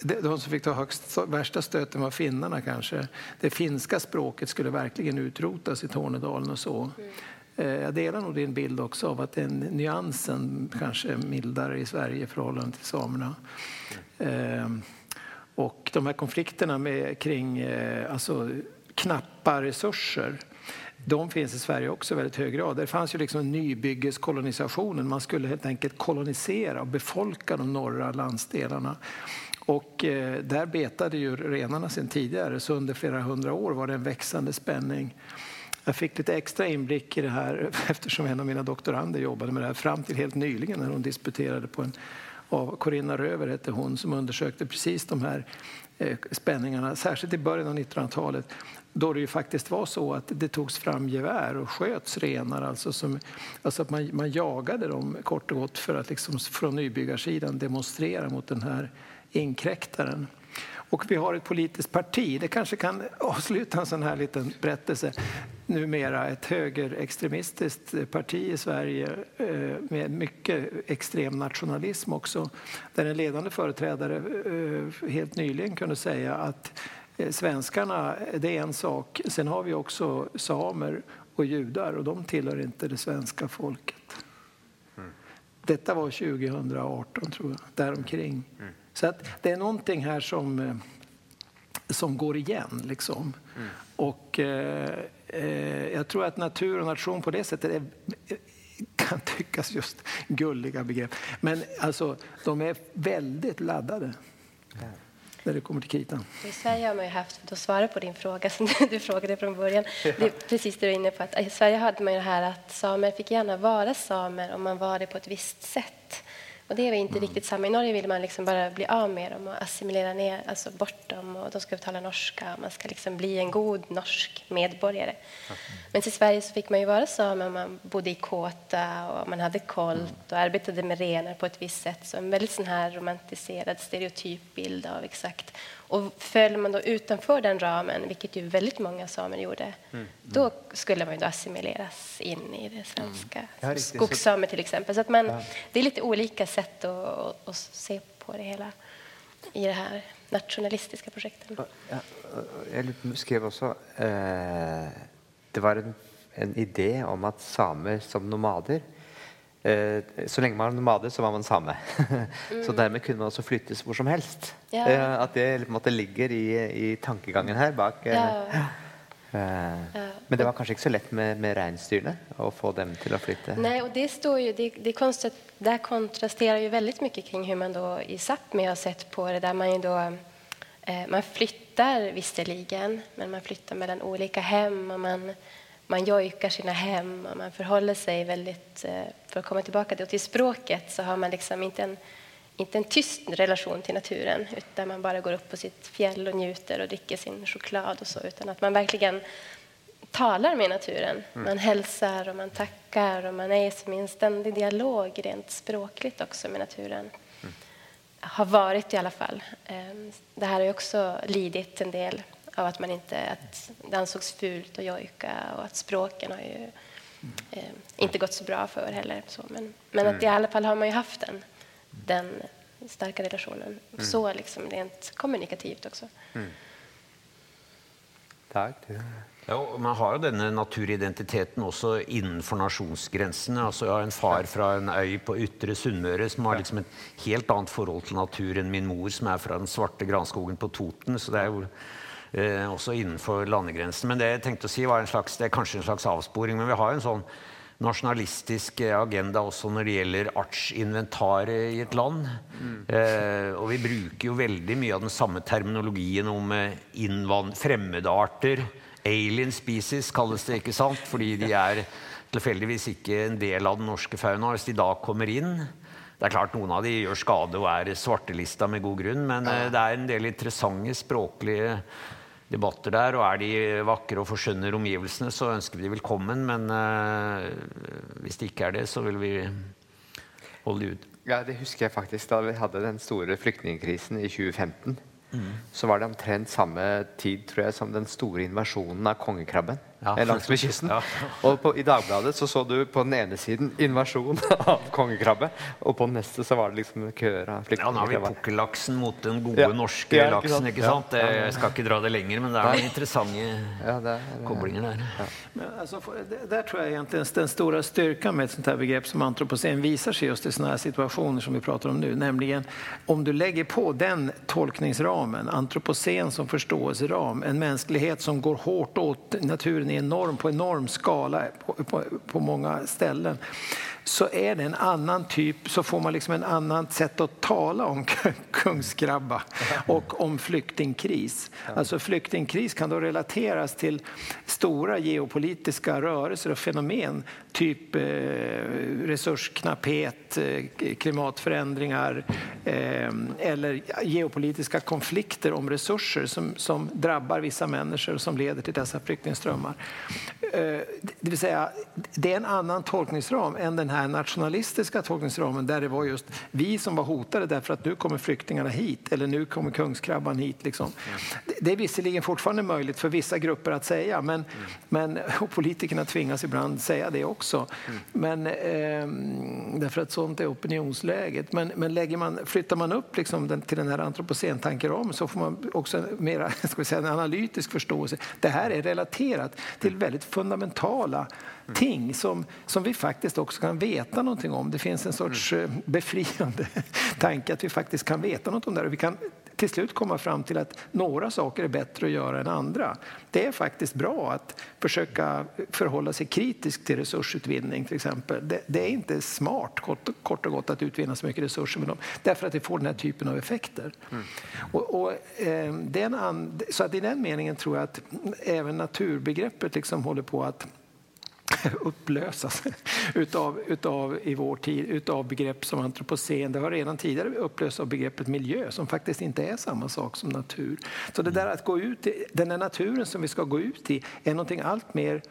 de som fick ta högst, värsta stöten var finnarna kanske. Det finska språket skulle verkligen utrotas i Tornedalen och så. Eh, jag delar nog din bild också av att den nyansen kanske är mildare i Sverige i förhållande till samerna. Eh, och de här konflikterna med, kring eh, alltså, knappa resurser de finns i Sverige också i väldigt hög grad. Det fanns ju liksom nybyggeskolonisation. Man skulle helt enkelt kolonisera och befolka de norra landsdelarna. Och eh, där betade ju renarna sedan tidigare, så under flera hundra år var det en växande spänning. Jag fick lite extra inblick i det här *laughs* eftersom en av mina doktorander jobbade med det här fram till helt nyligen när hon disputerade på en av Corinna Röver hette hon som undersökte precis de här eh, spänningarna, särskilt i början av 1900-talet då det ju faktiskt var så att det togs fram gevär och sköts renar. Alltså, som, alltså att man, man jagade dem kort och gott för att liksom från nybyggarsidan demonstrera mot den här inkräktaren. Och vi har ett politiskt parti, det kanske kan avsluta en sån här liten berättelse, numera ett högerextremistiskt parti i Sverige eh, med mycket extrem nationalism också, där en ledande företrädare eh, helt nyligen kunde säga att eh, svenskarna, det är en sak, sen har vi också samer och judar och de tillhör inte det svenska folket. Mm. Detta var 2018 tror jag, däromkring. Mm. Så att det är någonting här som, eh, som går igen. Liksom. Mm. Och eh, eh, jag tror att natur och nation på det sättet är, kan tyckas just gulliga begrepp. Men alltså, de är väldigt laddade. Mm när det kommer till kritan. I Sverige har man ju haft, för att svara på din fråga som *laughs* du frågade från början, det är precis det du är inne på, att i Sverige hade man ju det här att samer fick gärna vara samer om man var det på ett visst sätt. Och det är inte mm. riktigt samma. I Norge vill man liksom bara bli av med dem och assimilera ner, alltså bort dem och de ska tala norska. Man ska liksom bli en god norsk medborgare. Mm. Men i Sverige så fick man ju vara same om man bodde i kåta och man hade kolt och arbetade med renar på ett visst sätt. Så en väldigt sån här romantiserad stereotyp bild av exakt och föll man då utanför den ramen, vilket ju väldigt många samer gjorde, mm. då skulle man ju då assimileras in i det svenska. Mm. Ja, Skogssamer till exempel. Så att man, ja. Det är lite olika sätt att, att, se på det hela i det här nationalistiska projektet. Ja, jag skrev också, eh, det var en, en idé om att samer som nomader så länge man var nomade så var man same. *laughs* Mm. så därmed kunde man också flyttas var som helst. Ja. Eh, att det på måte, ligger i, i tankegången här bak. Eh, ja. Ja. Men det var kanske inte så lätt med, med reinsdyrene att få dem till att flytta? Nej, och det står ju, det, det, konstigt, det kontrasterar ju väldigt mycket kring hur man då i Sápmi har sett på det där man då eh, man flyttar visserligen, men man flyttar mellan olika hem och man man jojkar sina hem och man förhåller sig väldigt... Eh, för att komma tillbaka till språket så har man liksom inte en, inte en tyst relation till naturen utan man bara går upp på sitt fjäll och njuter och dricker sin choklad och så utan att man verkligen talar med naturen. Mm. Man hälsar och man tackar och man är som i en ständig dialog rent språkligt också med naturen. Mm. Har varit i alla fall. Ehm, det här har också lidit en del av att man inte, att det ansågs fult att jojka och att språken har ju eh, inte gått så bra för heller. Så, men men att i alla fall har man ju haft den, den starka relationen. Mm. Så liksom rent kommunikativt också. Mm. Tack. Ja, man har denne naturidentiteten också innenfor nasjonsgrensene. Altså, jeg har en far från en ö på yttre Sunnmøre som har liksom et helt annat förhållande till natur än min mor, som är från den svarte granskogen på Toten. Så det är jo eh, också innenfor landegrensen. Men det jag tänkte si var en slags, det är kanske en slags avsporing, men vi har en sånn nasjonalistisk agenda också när det gäller artsinventaret i ett land. Mm. Eh, och vi brukar ju väldigt mycket av den samma terminologin om eh, fremmedarter. Alien species kallas det, inte sant? Fordi de är tilfeldigvis inte en del av den norska faunaen. Hvis de da kommer in det är klart noen av de gör skada och är svartelista med god grund, men. Eh, det är en del intressanta språkliga debatter där och är de vackra och förskönner omgivelsene så önskar vi de välkommen, men uh, hvis det inte är det så vill vi hålla ut. Ja, det husker jag faktiskt då vi hade den stora flyktingkrisen i 2015. Mm. Så var det omtrent samma tid tror jag som den stora invasionen av kongekrabben. Ja. eh, langs med kysten. Ja. Og på, i Dagbladet så så du på den ene siden invasjon *laughs* av kongekrabbe, og på den neste så var det liksom køer av Ja, nå har vi flyktninger. pukkellaksen mot den gode Ja. norske Ja, ikke laksen. sant? ikke Ja. sant? Det- Jeg skal ikke dra det lenger, men det er noen interessante Ja, det er, koblinger der. Men alltså, för- det- där tror jag egentligen den stora styrkan med ett sånt här begrepp som antropocen visar sig just i sådana här situationer som vi pratar om nu. Nämligen om du lägger på den tolkningsramen, antropocen som förståelseram, en mänsklighet som går hårt åt naturen är enorm på enorm skala på, på, på många ställen så är det en annan typ, så får man liksom en annan sätt att tala om kungskrabba och om flyktingkris. Alltså flyktingkris kan då relateras till stora geopolitiska rörelser och fenomen, typ eh, resursknapphet, eh, klimatförändringar eh, eller geopolitiska konflikter om resurser som, som drabbar vissa människor och som leder till dessa flyktingströmmar. Eh, det vill säga, det är en annan tolkningsram än den här här nationalistiska tolkningsramen där det var just vi som var hotade därför att nu kommer flyktingarna hit eller nu kommer kungskrabban hit. Liksom. Det- är visserligen fortfarande möjligt för vissa grupper att säga men, men, och politikerna tvingas ibland säga det också. Men, eh, därför att sånt är opinionsläget. Men, men lägger man, flyttar man upp liksom den, till den här antropocentankeramen så får man också en mera, *laughs* ska vi säga, en analytisk förståelse. Det här är relaterat till väldigt fundamentala ting som, som vi faktiskt också kan veta någonting om. Det finns en sorts eh, befriande *laughs* tanke att vi faktiskt kan veta något om det här. Vi kan till slut komma fram till att några saker är bättre att göra än andra. Det är faktiskt bra att försöka förhålla sig kritisk till resursutvinning till exempel. Det, det är inte smart kort, kort och gott att utvinna så mycket resurser med dem därför att det får den här typen av effekter. Och, och, eh, det är en an, så att i den meningen tror jag att även naturbegreppet liksom håller på att *laughs* upplösas utav, utav, i vår tid utav begrepp som antropocen. Det har redan tidigare upplösts av begreppet miljö som faktiskt inte är samma sak som natur. Så det där att gå ut i, den där naturen som vi ska gå ut i är någonting allt mer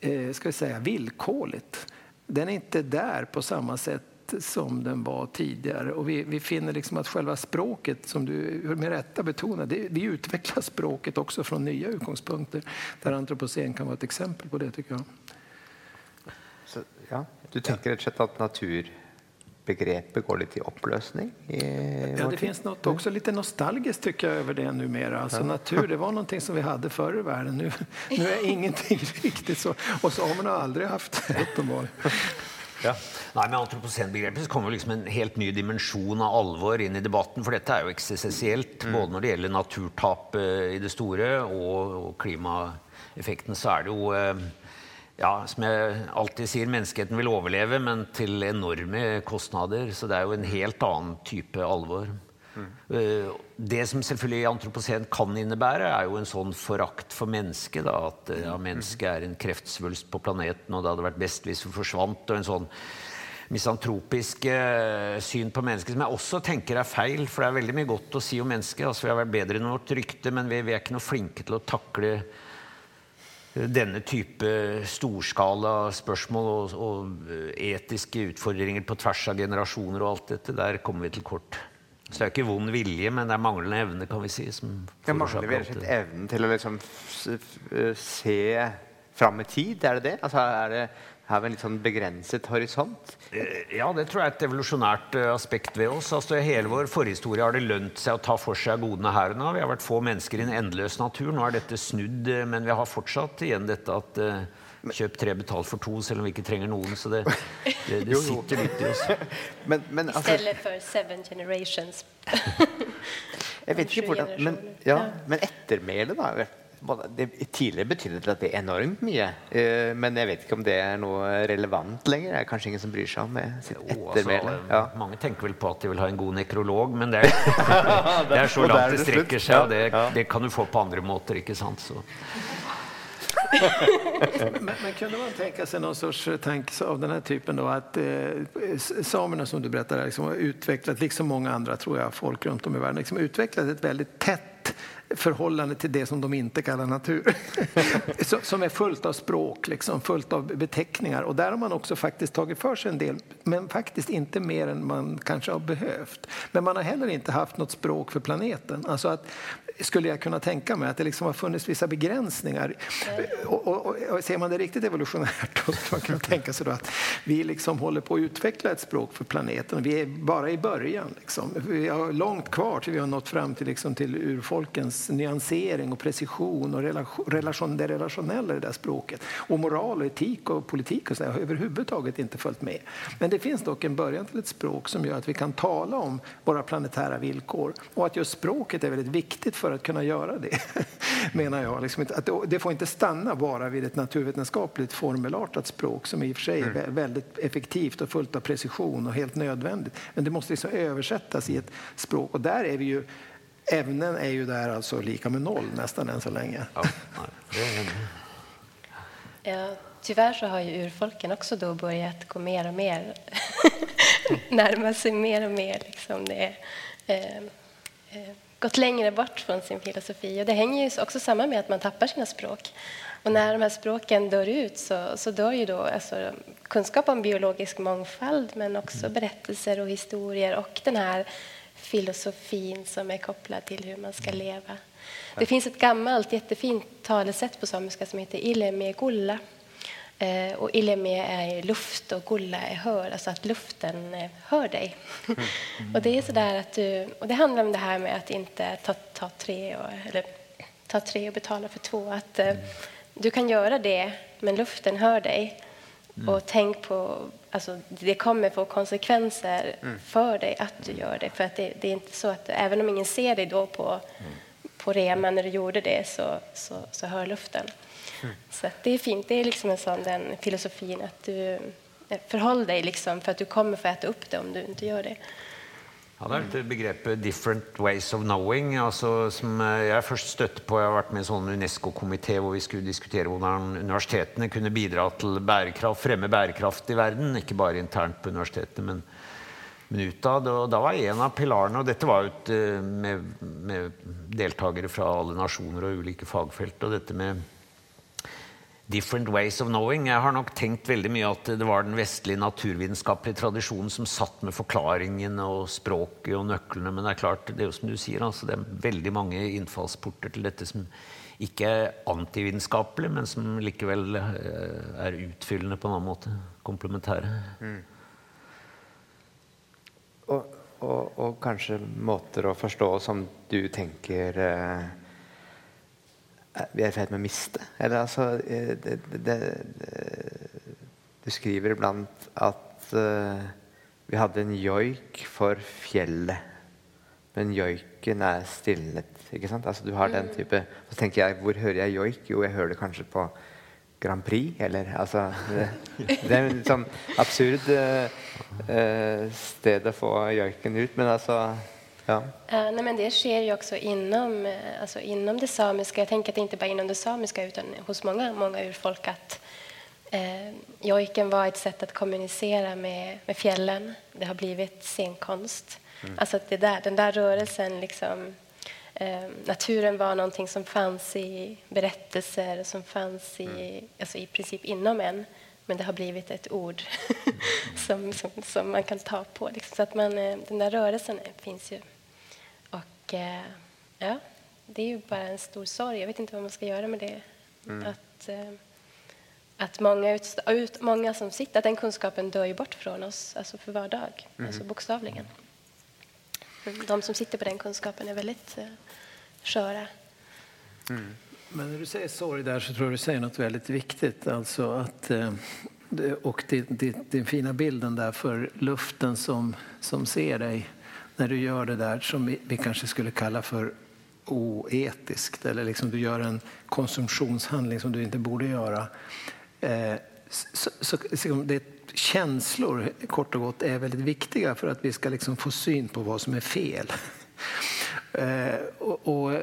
eh, ska vi säga, villkorligt. Den är inte där på samma sätt som den var tidigare. Och vi, vi finner liksom att själva språket, som du med rätta betonar, det, vi utvecklar språket också från nya utgångspunkter. Där antropocen kan vara ett exempel på det tycker jag. Ja, du tenker rett og slett at naturbegrepet går litt i oppløsning? I Ja, det finns något också lite nostalgiskt tycker jag över det numera. Alltså natur, det var någonting som vi hade förr i världen. Nu, nu är ingenting *laughs* riktigt så. Och samerna har aldrig haft det, *laughs* uppenbarligen. Nei, Med antroposenbegrepet så kommer liksom en helt ny dimensjon av alvor inn i debatten. For dette er jo eksistensielt. Både når det gjelder naturtap eh, i det store og, og klimaeffekten, så er det jo ja, som jeg alltid sier, menneskeheten vil overleve, men til enorme kostnader. Så det er jo en helt annen type alvor. Mm. Det som selvfølgelig antropocen kan innebære, er jo en sånn forakt for mennesket. Da, at eh, ja, mennesket er en kreftsvulst på planeten, og det hadde vært best hvis vi forsvant. og en sånn misantropisk eh, syn på mennesket, som jeg også tenker er feil. For det er veldig mye godt å si om mennesket. Altså, vi har vært bedre enn vårt rykte, men vi, vi er ikke noe flinke til å takle denne type storskala spørsmål og, og etiske utfordringer på tvers av generasjoner og alt dette. Der kommer vi til kort. Så det er ikke vond vilje, men det er manglende evne, kan vi si. som Ja, mangler vi rett det. evnen til å liksom se fram i tid? Er det det? Altså, er det har vi en litt sånn begrenset horisont? Eh, Ja, det tror jeg er et evolusjonært eh, aspekt ved oss. Altså, I hele vår forhistorie har det lønt seg å ta for seg godene her og nå. Vi har vært få mennesker i en endeløs natur. Nå er dette snudd, eh, men vi har fortsatt igjen dette at eh, kjøp tre, betalt for to, selv om vi ikke trenger noen. Så det, *laughs* det, det sitter litt i oss. *laughs* Men, men altså, Istället för seven generations. *laughs* jeg vet ikke hvordan Men, Ja. men ettermælet, da? Det, tidligere betydde det at det er enormt mye. Eh, men jeg vet ikke om det er noe relevant lenger. Det er kanskje ingen som bryr seg om det, sitt ettermæle. Ja. Mange tenker vel på at de vil ha en god nekrolog, men det er, *laughs* det er så langt det strekker seg, og det, det kan du få på andre måter. ikke sant? Så. Men, men kunde man tänka sig någon sorts tanke av den här typen då att eh, samerna som du berättade liksom, har utvecklat, liksom många andra tror jag, folk runt om i världen, liksom, utvecklat ett väldigt tätt förhållande till det som de inte kallar natur. *laughs* Som är fullt av språk, liksom, fullt av beteckningar. Och där har man också faktiskt tagit för sig en del, men faktiskt inte mer än man kanske har behövt. Men man har heller inte haft något språk för planeten. Alltså att skulle jag kunna tänka mig, att det liksom har funnits vissa begränsningar. Och, och, och, och ser man det riktigt evolutionärt då skulle man kunna *laughs* tänka sig att vi liksom håller på att utveckla ett språk för planeten. Vi är bara i början. Liksom. Vi har långt kvar till vi har nått fram till, liksom, till urfolkens nyansering och precision och relation, relation, det relationella i det där språket. Och moral och etik och politik och så har överhuvudtaget inte följt med. Men det finns dock en början till ett språk som gör att vi kan tala om våra planetära villkor. Och att just språket är väldigt viktigt för att kunna göra det, *laughs* menar jag. Liksom att det får inte stanna bara vid ett naturvetenskapligt formelartat språk som i och för sig är mm. väldigt effektivt och fullt av precision och helt nödvändigt. Men det måste liksom översättas i ett språk och där är vi ju Ämnen är ju där alltså lika med noll nästan än så länge. Ja, ja, tyvärr så har ju urfolken också då börjat gå mer och mer *laughs* närma sig mer och mer liksom det, eh, eh, gått längre bort från sin filosofi. Och det hänger ju också samman med att man tappar sina språk. Och när de här språken dör ut så, så dör ju då alltså, kunskap om biologisk mångfald men också mm. berättelser och historier och den här filosofin som är kopplad till hur man ska mm. leva. Det finns ett gammalt jättefint talesätt på samiska som heter Ileme gulla Eh, och Ileme är luft och Gulla är hör, alltså att luften eh, hör dig. Mm. *laughs* och det är sådär att du, och det handlar om det här med att inte ta, ta, tre, och, eller, ta tre och betala för två. Att eh, du kan göra det, men luften hör dig. Mm. Och tänk på, alltså, det kommer få konsekvenser mm. för dig att du gör det. För att det, det, är inte så att, även om ingen ser dig då på, mm. på reman när du gjorde det, så, så, så hör luften. Så det är fint. Det är liksom en sån den filosofin att du förhåller förhåll dig liksom för att du kommer få äta upp det om du inte gör det. Ja, det är dette begrepet eh, 'different ways of knowing'. Altså, som eh, jag jeg først støtte på. Jeg har vært med i en sånn Unesco-komité hvor vi skulle diskutere hvordan universitetene kunne bidra til bærekraft, fremme bærekraft i verden. Ikke bare internt på universitetene, men, men utad. Og da var en av pilarene Og dette var ut med, med deltakere fra alle nasjoner og ulike fagfelt. Og dette med different ways of knowing. Jeg har nok tenkt veldig mye at det var den vestlige naturvitenskapelige tradisjonen som satt med forklaringen og språket og nøklene. Men det er klart, det er jo som du sier, altså, det er veldig mange innfallsporter til dette som ikke er antivitenskapelig, men som likevel eh, er utfyllende på en annen måte. Komplementære. Mm. Og, og, og, kanskje måter å forstå som du tenker eh vi er i ferd med å miste. Eller altså det, det, det, Du skriver iblant at uh, vi hadde en joik for fjellet, men joiken er stilnet. ikke sant? Altså Du har den mm. type Så tenker jeg, hvor hører jeg joik? Jo, jeg hører det kanskje på Grand Prix, eller altså Det, det er en sånn absurd uh, uh, sted å få joiken ut, men altså Ja. Uh, nej, men det sker ju också inom, uh, alltså inom det samiska. Jag tänker att det inte bara inom det samiska utan hos många, många urfolk att uh, jojken var ett sätt att kommunicera med, med fjällen. Det har blivit scenkonst. Mm. Alltså att det där, den där rörelsen, liksom, uh, naturen var någonting som fanns i berättelser, som fanns i, mm. alltså i princip inom en. Men det har blivit ett ord *laughs* som, som, som, man kan ta på. Liksom. Så att man, den där rörelsen finns ju. Ja, det är ju bara en stor sorg. Jag vet inte vad man ska göra med det. Mm. Att, eh, att många, ut, ut, många som sitter, att den kunskapen dör ju bort från oss, alltså för var dag, mm. alltså bokstavligen. De som sitter på den kunskapen är väldigt eh, sköra. Mm. Men när du säger sorg där så tror jag du säger något väldigt viktigt. Alltså att, eh, och din, din, din fina bilden där för luften som, som ser dig när du gör det där som vi kanske skulle kalla för oetiskt eller liksom du gör en konsumtionshandling som du inte borde göra. Eh, så, så, så det, känslor, kort och gott, är väldigt viktiga för att vi ska liksom få syn på vad som är fel. Eh, och, och,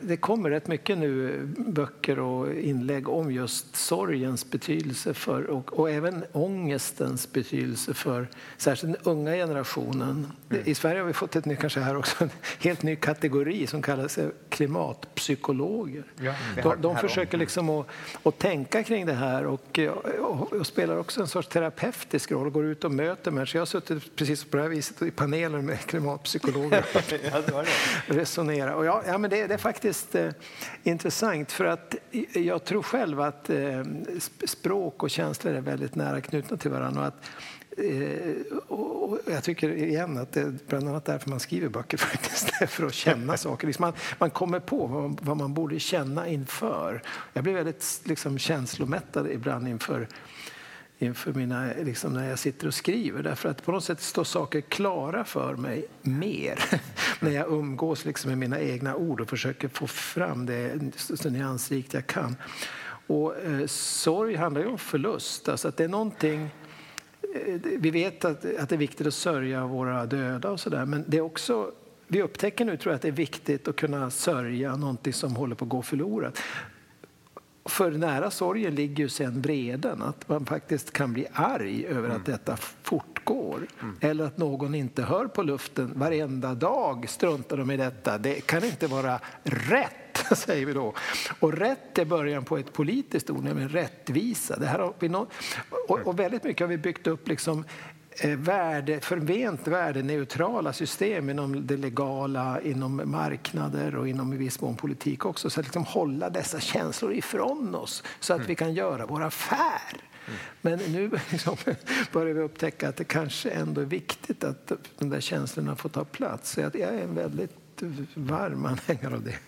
det kommer rätt mycket nu böcker och inlägg om just sorgens betydelse för, och, och även ångestens betydelse för särskilt den unga generationen. Mm. I Sverige har vi fått ett ny, kanske här också, en helt ny kategori som kallas klimatpsykologer. Ja, de, de försöker liksom att, att, tänka kring det här och, och, och, spelar också en sorts terapeutisk roll, går ut och möter människor. Jag har suttit precis på det här viset i paneler med klimatpsykologer. *laughs* ja, det var det resonera. Och ja, ja, men det, det är faktiskt eh, intressant för att jag tror själv att eh, språk och känslor är väldigt nära knutna till varandra. Och att, eh, och jag tycker igen att det är bland annat därför man skriver böcker *laughs* faktiskt, för att känna saker. Liksom man, man kommer på vad, vad, man borde känna inför. Jag blir väldigt liksom, känslomättad ibland inför inför mina, liksom när jag sitter och skriver. Därför att på något sätt står saker klara för mig mer *laughs* när jag umgås liksom med mina egna ord och försöker få fram det så nyansrikt jag kan. Och eh, sorg handlar ju om förlust, alltså att det är någonting eh, vi vet att, att det är viktigt att sörja våra döda och sådär, men det är också vi upptäcker nu tror jag att det är viktigt att kunna sörja någonting som håller på att gå förlorat. För nära sorgen ligger ju sen vreden, att man faktiskt kan bli arg över mm. att detta fortgår. Mm. Eller att någon inte hör på luften varenda dag struntar de i detta. Det kan inte vara rätt, *laughs* säger vi då. Och rätt är början på ett politiskt ord, nämligen rättvisa. Det här har vi no och, och väldigt mycket har vi byggt upp liksom värde, förment värdeneutrala system inom det legala, inom marknader och inom i viss mån politik också. Så att liksom hålla dessa känslor ifrån oss så att mm. vi kan göra vår affär. Mm. Men nu *laughs* liksom börjar vi upptäcka att det kanske ändå är viktigt att de där känslorna får ta plats. Så jag är en väldigt varm anhängare av det.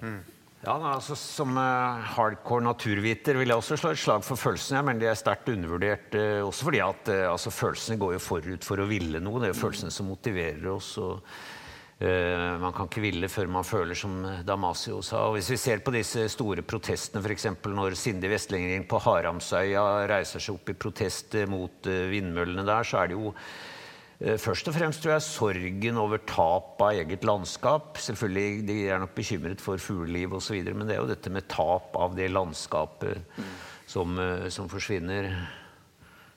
Mm. Ja, altså, Som uh, hardcore naturviter vil jeg også slå et slag for følelsene. Men de er sterkt undervurdert uh, også fordi at uh, altså, følelsene går jo forut for å ville noe. Det er jo følelsene som motiverer oss. og Man kan ikke ville før man føler, som Damasio sa. Og hvis vi ser på disse store protestene, f.eks. når Sindi Vestlending på Haramsøya reiser seg opp i protest mot vindmøllene der, så er det jo først og fremst tror jeg sorgen over tap av eget landskap. Selvfølgelig, De er nok bekymret for fugleliv osv., men det er jo dette med tap av det landskapet som, eh, som, forsvinner.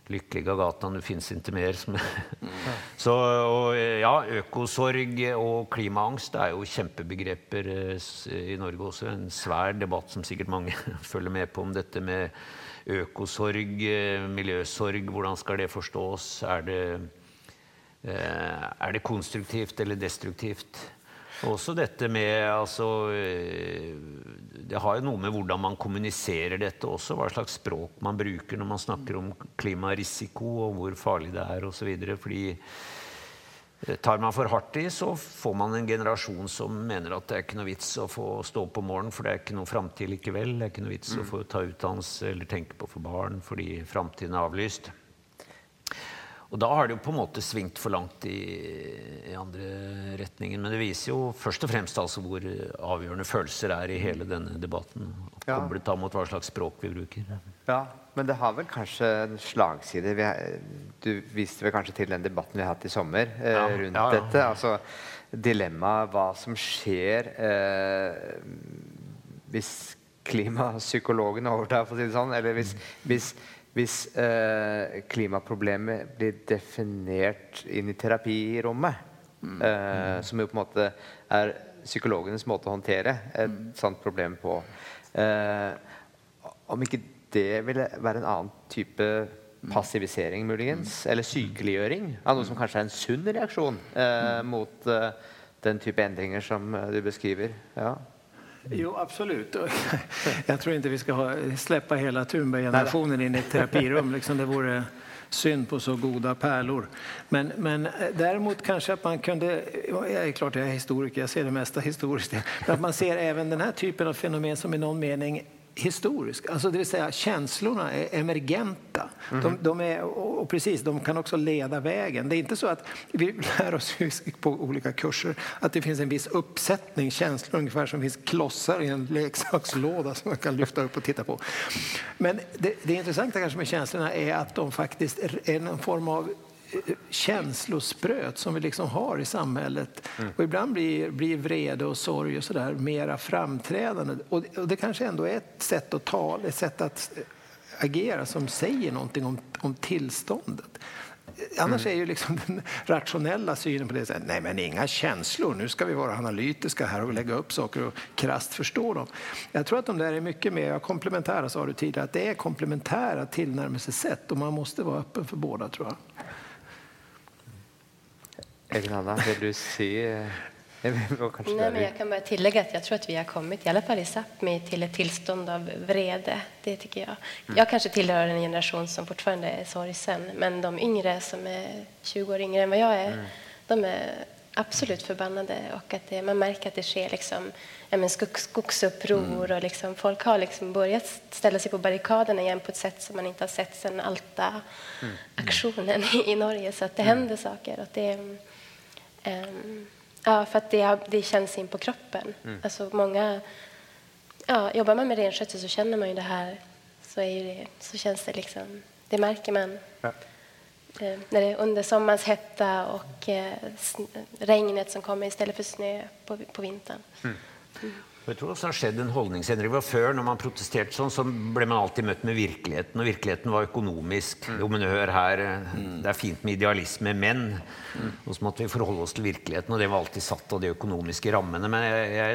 Lykkelig gata, det fins ikke mer. mm. Så og, ja, økosorg og klimaangst er jo kjempebegreper eh, i Norge også. En svær debatt som sikkert mange *laughs* følger med på om dette med økosorg, miljøsorg. Hvordan skal det forstås? Er det Eh, er det konstruktivt eller destruktivt? Også dette med altså, eh, Det har jo noe med hvordan man kommuniserer dette også. Hva slags språk man bruker når man snakker om klimarisiko og hvor farlig det er osv. Fordi eh, tar man for hardt i, så får man en generasjon som mener at det er ikke noe vits å få stå opp om morgenen, for det er ikke noe framtid likevel. Det er ikke noe vits mm. å få ta utdannelse eller tenke på få barn fordi framtiden er avlyst. Og da har det jo på en måte svingt for langt i, i, andre retningen. Men det viser jo først og fremst altså hvor avgjørende følelser er i hele denne debatten. Ja. Koblet mot hva slags språk vi bruker. Ja, men det har vel kanskje en slagside. du viste vel kanskje til den debatten vi har hatt i sommer eh, ja. rundt ja, dette. Altså dilemmaet hva som skjer eh, hvis klimapsykologene overtar, for å si det sånn. Eller hvis, hvis hvis eh, klimaproblemet blir definert inn i terapirommet, mm. eh, som jo på en måte er psykologenes måte å håndtere et mm. sånt problem på eh, Om ikke det ville være en annen type mm. passivisering, muligens, mm. eller sykeliggjøring av noe som mm. kanskje er en sunn reaksjon eh, mot eh, den type endringer som du beskriver. Ja. Jo, absolut. *laughs* Jag tror inte vi ska ha, släppa hela Thunberg-generationen in i ett terapirum. Liksom det vore synd på så goda pärlor. Men, men eh, däremot kanske att man kunde... Jag är klart jag är historiker, jag ser det mesta historiskt. Men att man ser även den här typen av fenomen som i någon mening historisk. Alltså det vill säga känslorna är emergenta. Mm. De, de, är, och precis, de kan också leda vägen. Det är inte så att vi lär oss på olika kurser att det finns en viss uppsättning känslor, ungefär som finns klossar i en leksakslåda som man kan lyfta upp och titta på. Men det, det intressanta kanske med känslorna är att de faktiskt är en form av känslospröt som vi liksom har i samhället. Mm. Och ibland blir, blir vrede och sorg och sådär mera framträdande. Och, och, det kanske ändå är ett sätt att tala, ett sätt att agera som säger någonting om, om tillståndet. Annars mm. är ju liksom *laughs* den rationella synen på det så nej men inga känslor, nu ska vi vara analytiska här och lägga upp saker och krasst förstå dem. Jag tror att de där är mycket mer komplementära, sa du tidigare, att det är komplementära tillnärmelsesätt och man måste vara öppen för båda tror jag. Elin Anna, vil du si Nej, men jag kan bara tillägga att jag tror att vi har kommit, i alla fall i Sápmi, till ett tillstånd av vrede. Det tycker jag. Mm. Jag kanske tillhör en generation som fortfarande är sorgsen, men de yngre som är 20 år yngre än vad jag är, mm. de är absolut förbannade och att det, man märker att det sker liksom, ja, men skog, skogsuppror mm. och liksom, folk har liksom börjat ställa sig på barrikaderna igen på ett sätt som man inte har sett sedan Alta-aktionen mm. i, i, Norge. Så att det mm. händer saker. Och det, um, ja, för att det, det känns in på kroppen. Mm. Alltså många, ja, jobbar man med renskötsel så känner man ju det här. Så, är det, så känns det liksom, det märker man. Ja. Eh, när det är under sommarens hetta och eh, regnet som kommer istället för snö på, på vintern. Mm. Mm. Jag tror också det har skett en hållningsändring. Før, när man protesterade sånn, så blev man alltid mött med verkligheten. Och verkligheten var ekonomisk. Mm. Jo, men hör här, mm. det är fint med idealism, men mm. Och så måste vi förhålla oss till verkligheten. Och det var alltid satt av de ekonomiska ramarna. Men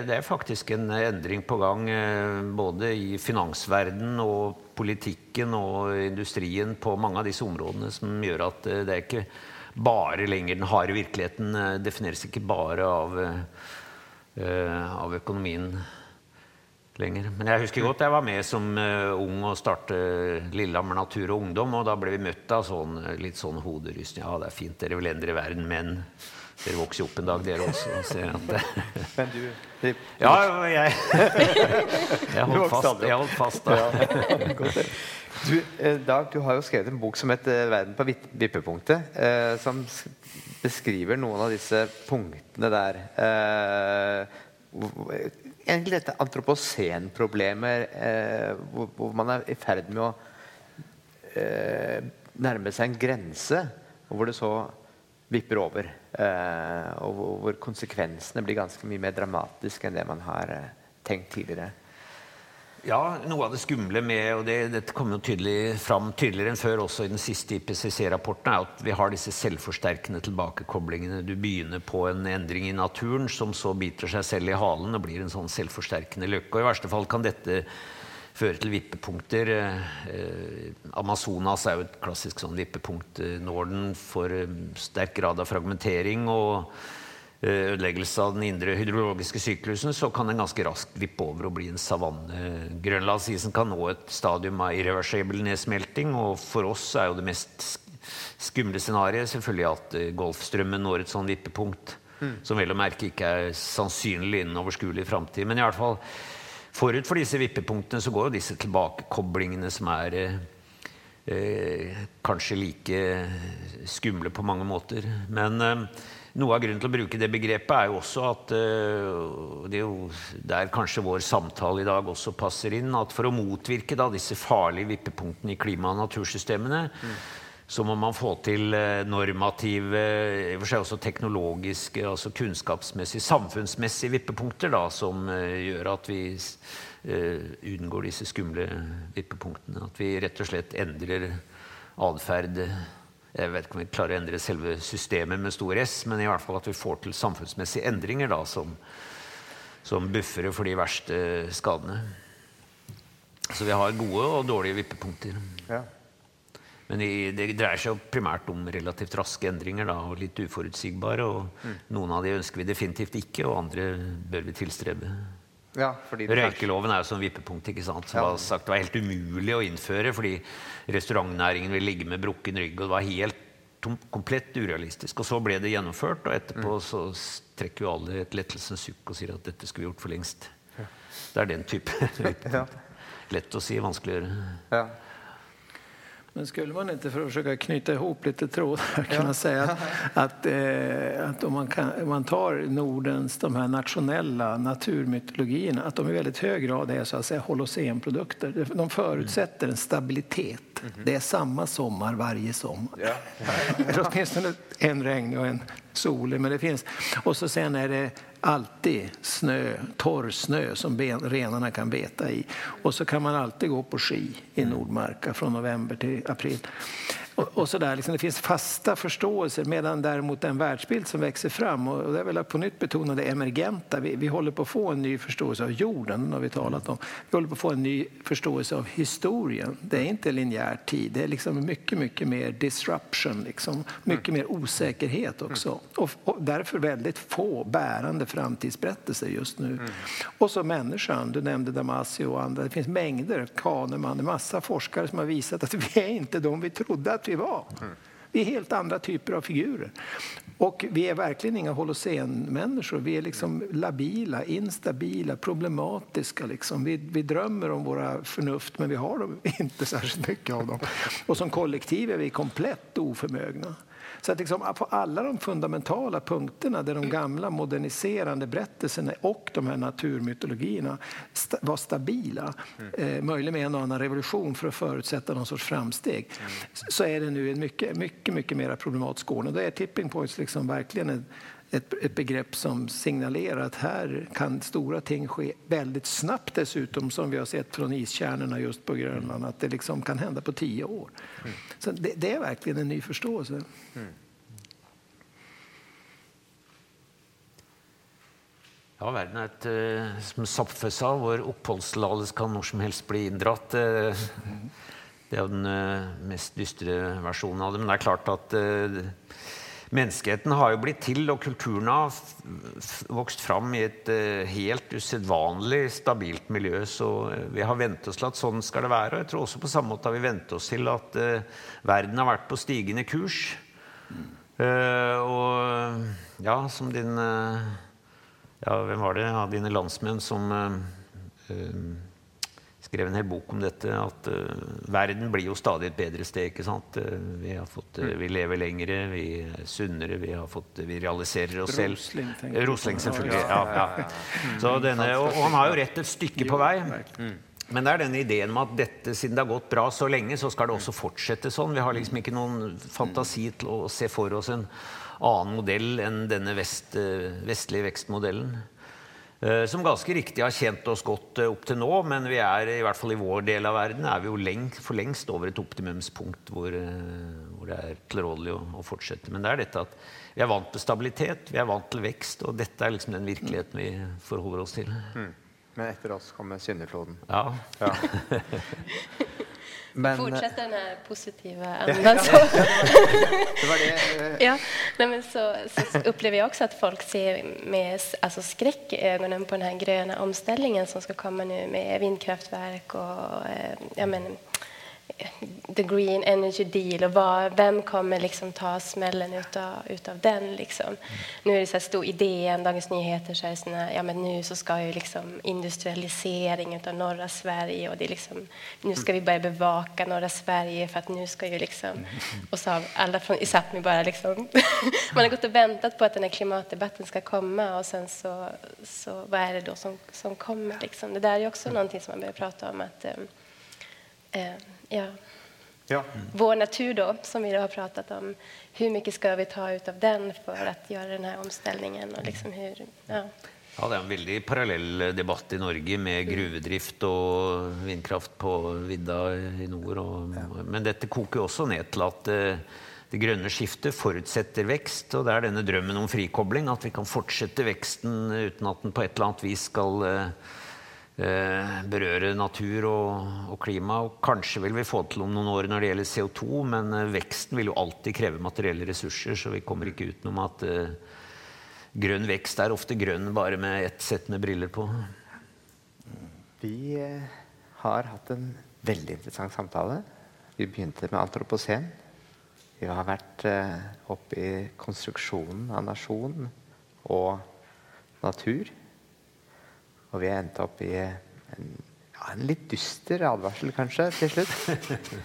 det är faktiskt en ändring på gång, eh, både i finansvärlden och politiken och industrin på många av dessa områden som gör att eh, det är inte bara längre den harde verkligheten eh, definieras inte bara av uh, av ekonomin längre. Men jag husker godt jeg var med som uh, ung och startade Lillehammer Natur och Ungdom, och då blev vi mötta av sån, uh, litt sånn hoderystning. Ja, det är fint, dere vil endre verden, men dere vokser opp en dag, dere også. *laughs* men du, det, Ja, jeg *laughs* Jeg holdt fast. Jeg holdt fast da. du, Dag, du har jo skrevet en bok som heter 'Verden på vippepunktet', eh, som beskriver noen av disse punktene der. Eh, egentlig dette antroposenproblemet, eh, hvor, hvor, man er i ferd med å eh, nærme seg en grense, og hvor det så vipper over. och og hvor konsekvensene blir ganske mye mer dramatiske enn det man har tänkt tenkt tidligere. Ja, noe av det skumle med, og det, dette kommer jo tydelig fram tydeligere enn før også i den siste IPCC-rapporten, er at vi har disse selvforsterkende tilbakekoblingene. Du begynner på en endring i naturen som så biter seg selv i halen og blir en sånn selvforsterkende løkke. Og i verste fall kan dette føre til vippepunkter. Eh, Amazonas er jo et klassisk sånn vippepunkt. Eh, Norden får eh, sterk grad av fragmentering. og ødeleggelse av den indre hydrologiske syklusen, så kan den ganske raskt vippe over og bli en savanne. Grønlandsisen kan nå et stadium av irreversibel nedsmelting, og for oss er jo det mest skumle scenarioet selvfølgelig at eh, Golfstrømmen når et sånn vippepunkt, mm. som vel å merke ikke er sannsynlig innen overskuelig framtid. Men i hvert fall forut for disse vippepunktene så går jo disse tilbakekoblingene som er eh, eh, kanskje like skumle på mange måter. Men eh, noe av grunnen til å bruke det begrepet er jo også at uh, det er jo der kanskje vår samtale i dag også passer inn, at for å motvirke da, disse farlige vippepunktene i klima- og natursystemene, mm. så må man få til eh, normative, i og for seg også teknologiske, altså kunnskapsmessige, samfunnsmessige vippepunkter da, som eh, gjør at vi unngår disse skumle vippepunktene. At vi rett og slett endrer atferd jeg vet ikke om vi klarer å endre selve systemet med stor S, men i hvert fall at vi får til samfunnsmessige endringer da, som, som buffere for de verste skadene. Så vi har gode og dårlige vippepunkter. Ja. Men det dreier seg primært om relativt raske endringer da, og litt uforutsigbare. og mm. Noen av de ønsker vi definitivt ikke, og andre bør vi tilstrebe. Ja, Røykeloven er jo sånn vippepunkt ikke sant? som ja. var sagt var helt umulig å innføre fordi restaurantnæringen ville ligge med brukken rygg. og det var helt komplett urealistisk. Og så ble det gjennomført, og etterpå mm. så trekker jo alle et lettelsens sukk og sier at dette skulle vi gjort for lengst. Ja. Det er den type. *laughs* Lett å si, vanskelig å gjøre. Ja. Men skulle man inte, för att försöka knyta ihop lite trådar, kunna ja. säga att, *laughs* att, eh, att om man, kan, om man tar Nordens de här nationella naturmytologierna, att de i väldigt hög grad är så att säga holocenprodukter. De förutsätter en stabilitet. Mm -hmm. Det är samma sommar varje sommar. Ja. *laughs* Åtminstone en regnig och en solig, men det finns. Och så sen är det alltid snö, torr snö som ben, renarna kan beta i. Och så kan man alltid gå på ski i. Nordmarka från november till april och, och så där. Liksom, det finns fasta förståelser medan däremot den världsbild som växer fram, och det vill jag på nytt betona det emergenta. Vi, vi håller på att få en ny förståelse av jorden, har vi talat om. Vi håller på att få en ny förståelse av historien. Det är inte linjär tid, det är liksom mycket, mycket mer disruption, liksom. mycket mm. mer osäkerhet också. Och, och därför väldigt få bärande framtidsberättelser just nu. Mm. Och så människan, du nämnde Damasio och andra. Det finns mängder, Kahneman, en massa forskare som har visat att vi är inte de vi trodde att vi var. Vi är helt andra typer av figurer. Och vi är verkligen inga holocenmänniskor. Vi är liksom labila, instabila, problematiska. Liksom. Vi, vi drömmer om våra förnuft, men vi har dem *laughs* inte särskilt mycket av dem. Och som kollektiv är vi komplett oförmögna. Så att liksom på alla de fundamentala punkterna där de gamla moderniserande berättelserna och de här naturmytologierna var stabila, eh, möjligen med en och annan revolution för att förutsätta någon sorts framsteg, så är det nu en mycket, mycket, mycket mer problematisk ordning. Då är tipping points liksom verkligen ett, ett, ett, begrepp som signalerar att här kan stora ting ske väldigt snabbt dessutom, som vi har sett från iskärnorna just på Grönland, att det liksom kan hända på tio år. Mm. Så det, det, är verkligen en ny förståelse. Mm. Ja, verden er et, uh, som Zapfe sa, hvor oppholdstillatelse kan når som helst bli inndratt. Uh, det er den uh, mest dystre versjonen av det. Men det er klart at Mänskligheten har ju blivit till och kulturen har vuxit fram i ett eh, helt osedvanligt stabilt miljö. Så eh, vi har väntat oss att at ska skal det vara. Och jag tror också på samma sätt har vi vent oss till att eh, världen har varit på stigande kurs. og ja, som din ja, vem var det Ja, dina landsmän som uh, skrev en hel bok om dette? At uh, verden blir jo stadig et bedre sted. ikke sant? Uh, vi, fått, vi, lever lengre, vi er sunnere, vi, fått, vi realiserer oss selv. Rosling, Rosling selvfølgelig. Ja, ja. Så denne, og, og, han har jo rett et stykke på vei. Mm. Men det er denne ideen med at dette, siden det har gått bra så lenge, så skal det også fortsette sånn. Vi har liksom ikke noen fantasi til å se for oss en annen modell enn denne vest, eh, vestlige vekstmodellen. Eh, som ganske riktig har tjent oss godt eh, opp til nå, men vi er i hvert fall i vår del av verden er vi jo lengt, for lengst over et optimumspunkt hvor, hvor det er tilrådelig å, å, fortsette. Men det er dette at vi er vant til stabilitet, vi er vant til vekst, og dette er liksom den virkeligheten vi forholder oss til. Mm. Men etter oss kommer syndefloden. Ja. ja. *laughs* Men, Fortsätta den här positiva andan. Så. *laughs* ja, nej, men så, så, upplever jag också att folk ser med alltså skräck i ögonen på den här gröna omställningen som ska komma nu med vindkraftverk och eh, ja, men, the green energy deal och vad, vem kommer liksom ta smällen utav, utav den? Liksom. Mm. Nu är det så här stor idé, Dagens Nyheter, så här såna, ja, men nu så ska ju liksom industrialisering av norra Sverige och det är liksom, nu ska vi börja bevaka norra Sverige för att nu ska ju liksom... Och så har alla från i Sápmi bara liksom... *laughs* man har gått och väntat på att den här klimatdebatten ska komma och sen så, så vad är det då som, som kommer? Liksom? Det där är också någonting som man börjar prata om. att eh, eh eh Ja. Ja. Vår natur då, som vi har pratat om. Hur mycket ska vi ta ut av den för att göra den här omställningen? Och liksom hur, ja. Ja, Det er en veldig parallell debatt i Norge med gruvedrift og vindkraft på vidda i nord. Og, men dette koker også ned til at uh, det grønne skiftet forutsetter vekst. Og det er denne drømmen om frikobling, at vi kan fortsette veksten uten at den på et eller annet vis skal uh, Eh, Eh, berøre natur og, og, klima. Og kanskje vil vi få til om noen år når det gjelder CO2, men eh, veksten vil jo alltid kreve materielle ressurser, så vi kommer ikke utenom at uh, grønn vekst er ofte grønn bare med ett sett med briller på. Vi har hatt en veldig interessant samtale. Vi begynte med antropocen. Vi har vært uh, oppe i konstruksjonen av nasjon og natur. Og vi endte opp i en, ja, en litt dyster advarsel, kanskje, til slutt.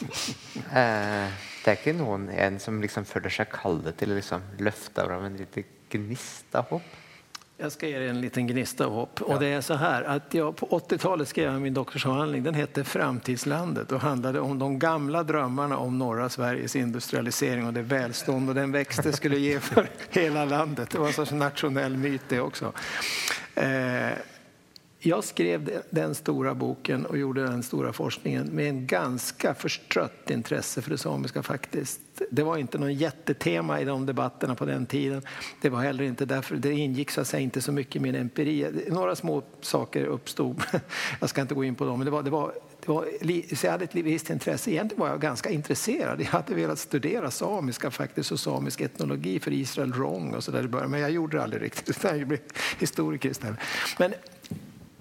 *laughs* eh, det er ikke noen en som liksom føler seg kallet til å liksom løfte av en liten gnist av håp. Jag ska ge er en liten gnista av hopp. Och det är så här att jag på 80-talet skrev jag min doktorsavhandling. Den hette Framtidslandet och handlade om de gamla drömmarna om norra Sveriges industrialisering och det välstånd och den växt det skulle ge för *laughs* hela landet. Det var en sorts nationell myt det också. Eh, jag skrev den stora boken och gjorde den stora forskningen med en ganska förstrött intresse för det samiska faktiskt. Det var inte någon jättetema i de debatterna på den tiden. Det var heller inte därför, det ingick så att säga inte så mycket i min empiri. Några små saker uppstod, *laughs* jag ska inte gå in på dem, men det var, det var det var, så jag hade ett visst intresse. Egentligen var jag ganska intresserad. Jag hade velat studera samiska faktiskt och samisk etnologi för Israel Wrong och så där i början. Men jag gjorde det aldrig riktigt. utan *laughs* Jag blev historiker istället. Men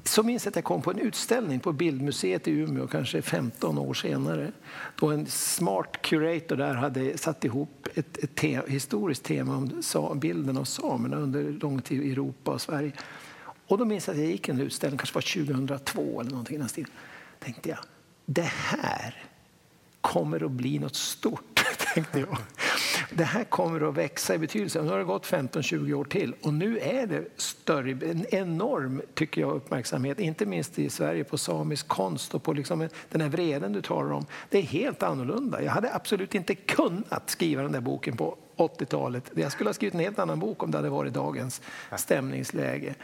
så minns jag att jag kom på en utställning på Bildmuseet i Umeå, kanske 15 år senare, då en smart curator där hade satt ihop ett, ett te historiskt tema om bilden av samerna under lång tid i Europa och Sverige. Och då minns jag att jag gick en utställning, kanske var 2002 eller någonting i den stilen. tänkte jag, det här kommer att bli något stort, *laughs* tänkte jag det här kommer att växa i betydelse. Nu har det gått 15-20 år till och nu är det större, en enorm tycker jag, uppmärksamhet, inte minst i Sverige, på samisk konst och på liksom den här vreden du talar om. Det är helt annorlunda. Jag hade absolut inte kunnat skriva den där boken på 80-talet. Jag skulle ha skrivit en helt annan bok om det hade varit dagens stämningsläge.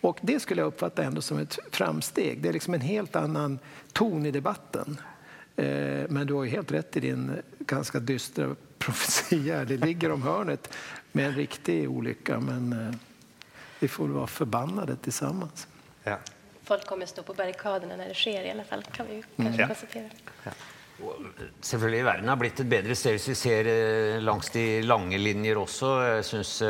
Och det skulle jag uppfatta ändå som ett framsteg. Det är liksom en helt annan ton i debatten. Eh, men du har helt rätt i din ganska dystra profetia. Det ligger om hörnet med en riktig olycka, men eh, vi får vara förbannade tillsammans. Ja. Folk kommer stå på barrikaderna när det sker i alla fall, kan vi kanske ja. konstatera. Ja. Selvfølgelig Verden har blitt et bedre sted hvis vi ser eh, langs de lange linjer også. Jeg syns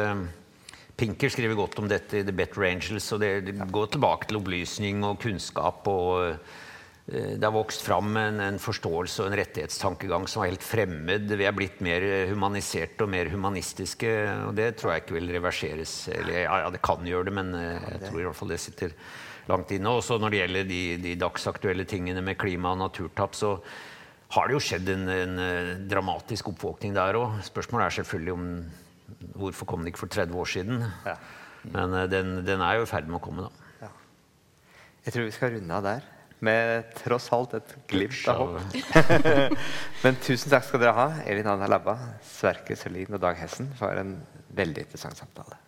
Pinker skriver godt om dette i The Better Angels. og Det går tilbake til opplysning og kunnskap. og Eh, det har vokst fram en, en, forståelse og en rettighetstankegang som var helt fremmed. Vi er blitt mer humaniserte og mer humanistiske, og det tror jeg ikke vil reverseres. Eller, ja, det kan gjøre det, men eh, jeg tror i hvert fall det sitter langt inne. Også når det gjelder de, de dagsaktuelle tingene med klima og naturtap, så har det jo skjedd en, en eh, dramatisk oppvåkning der òg. Spørsmålet er selvfølgelig om hvorfor kom det ikke for 30 år siden. Ja. Men den, den, er jo i ferd med å komme, da. Ja. Jeg tror vi skal runde av der med tross alt et glimt av håp. *laughs* Men tusen takk skal dere ha, Elin Anna Labba, Sverke Sølin og Dag Hessen, for en veldig interessant samtale.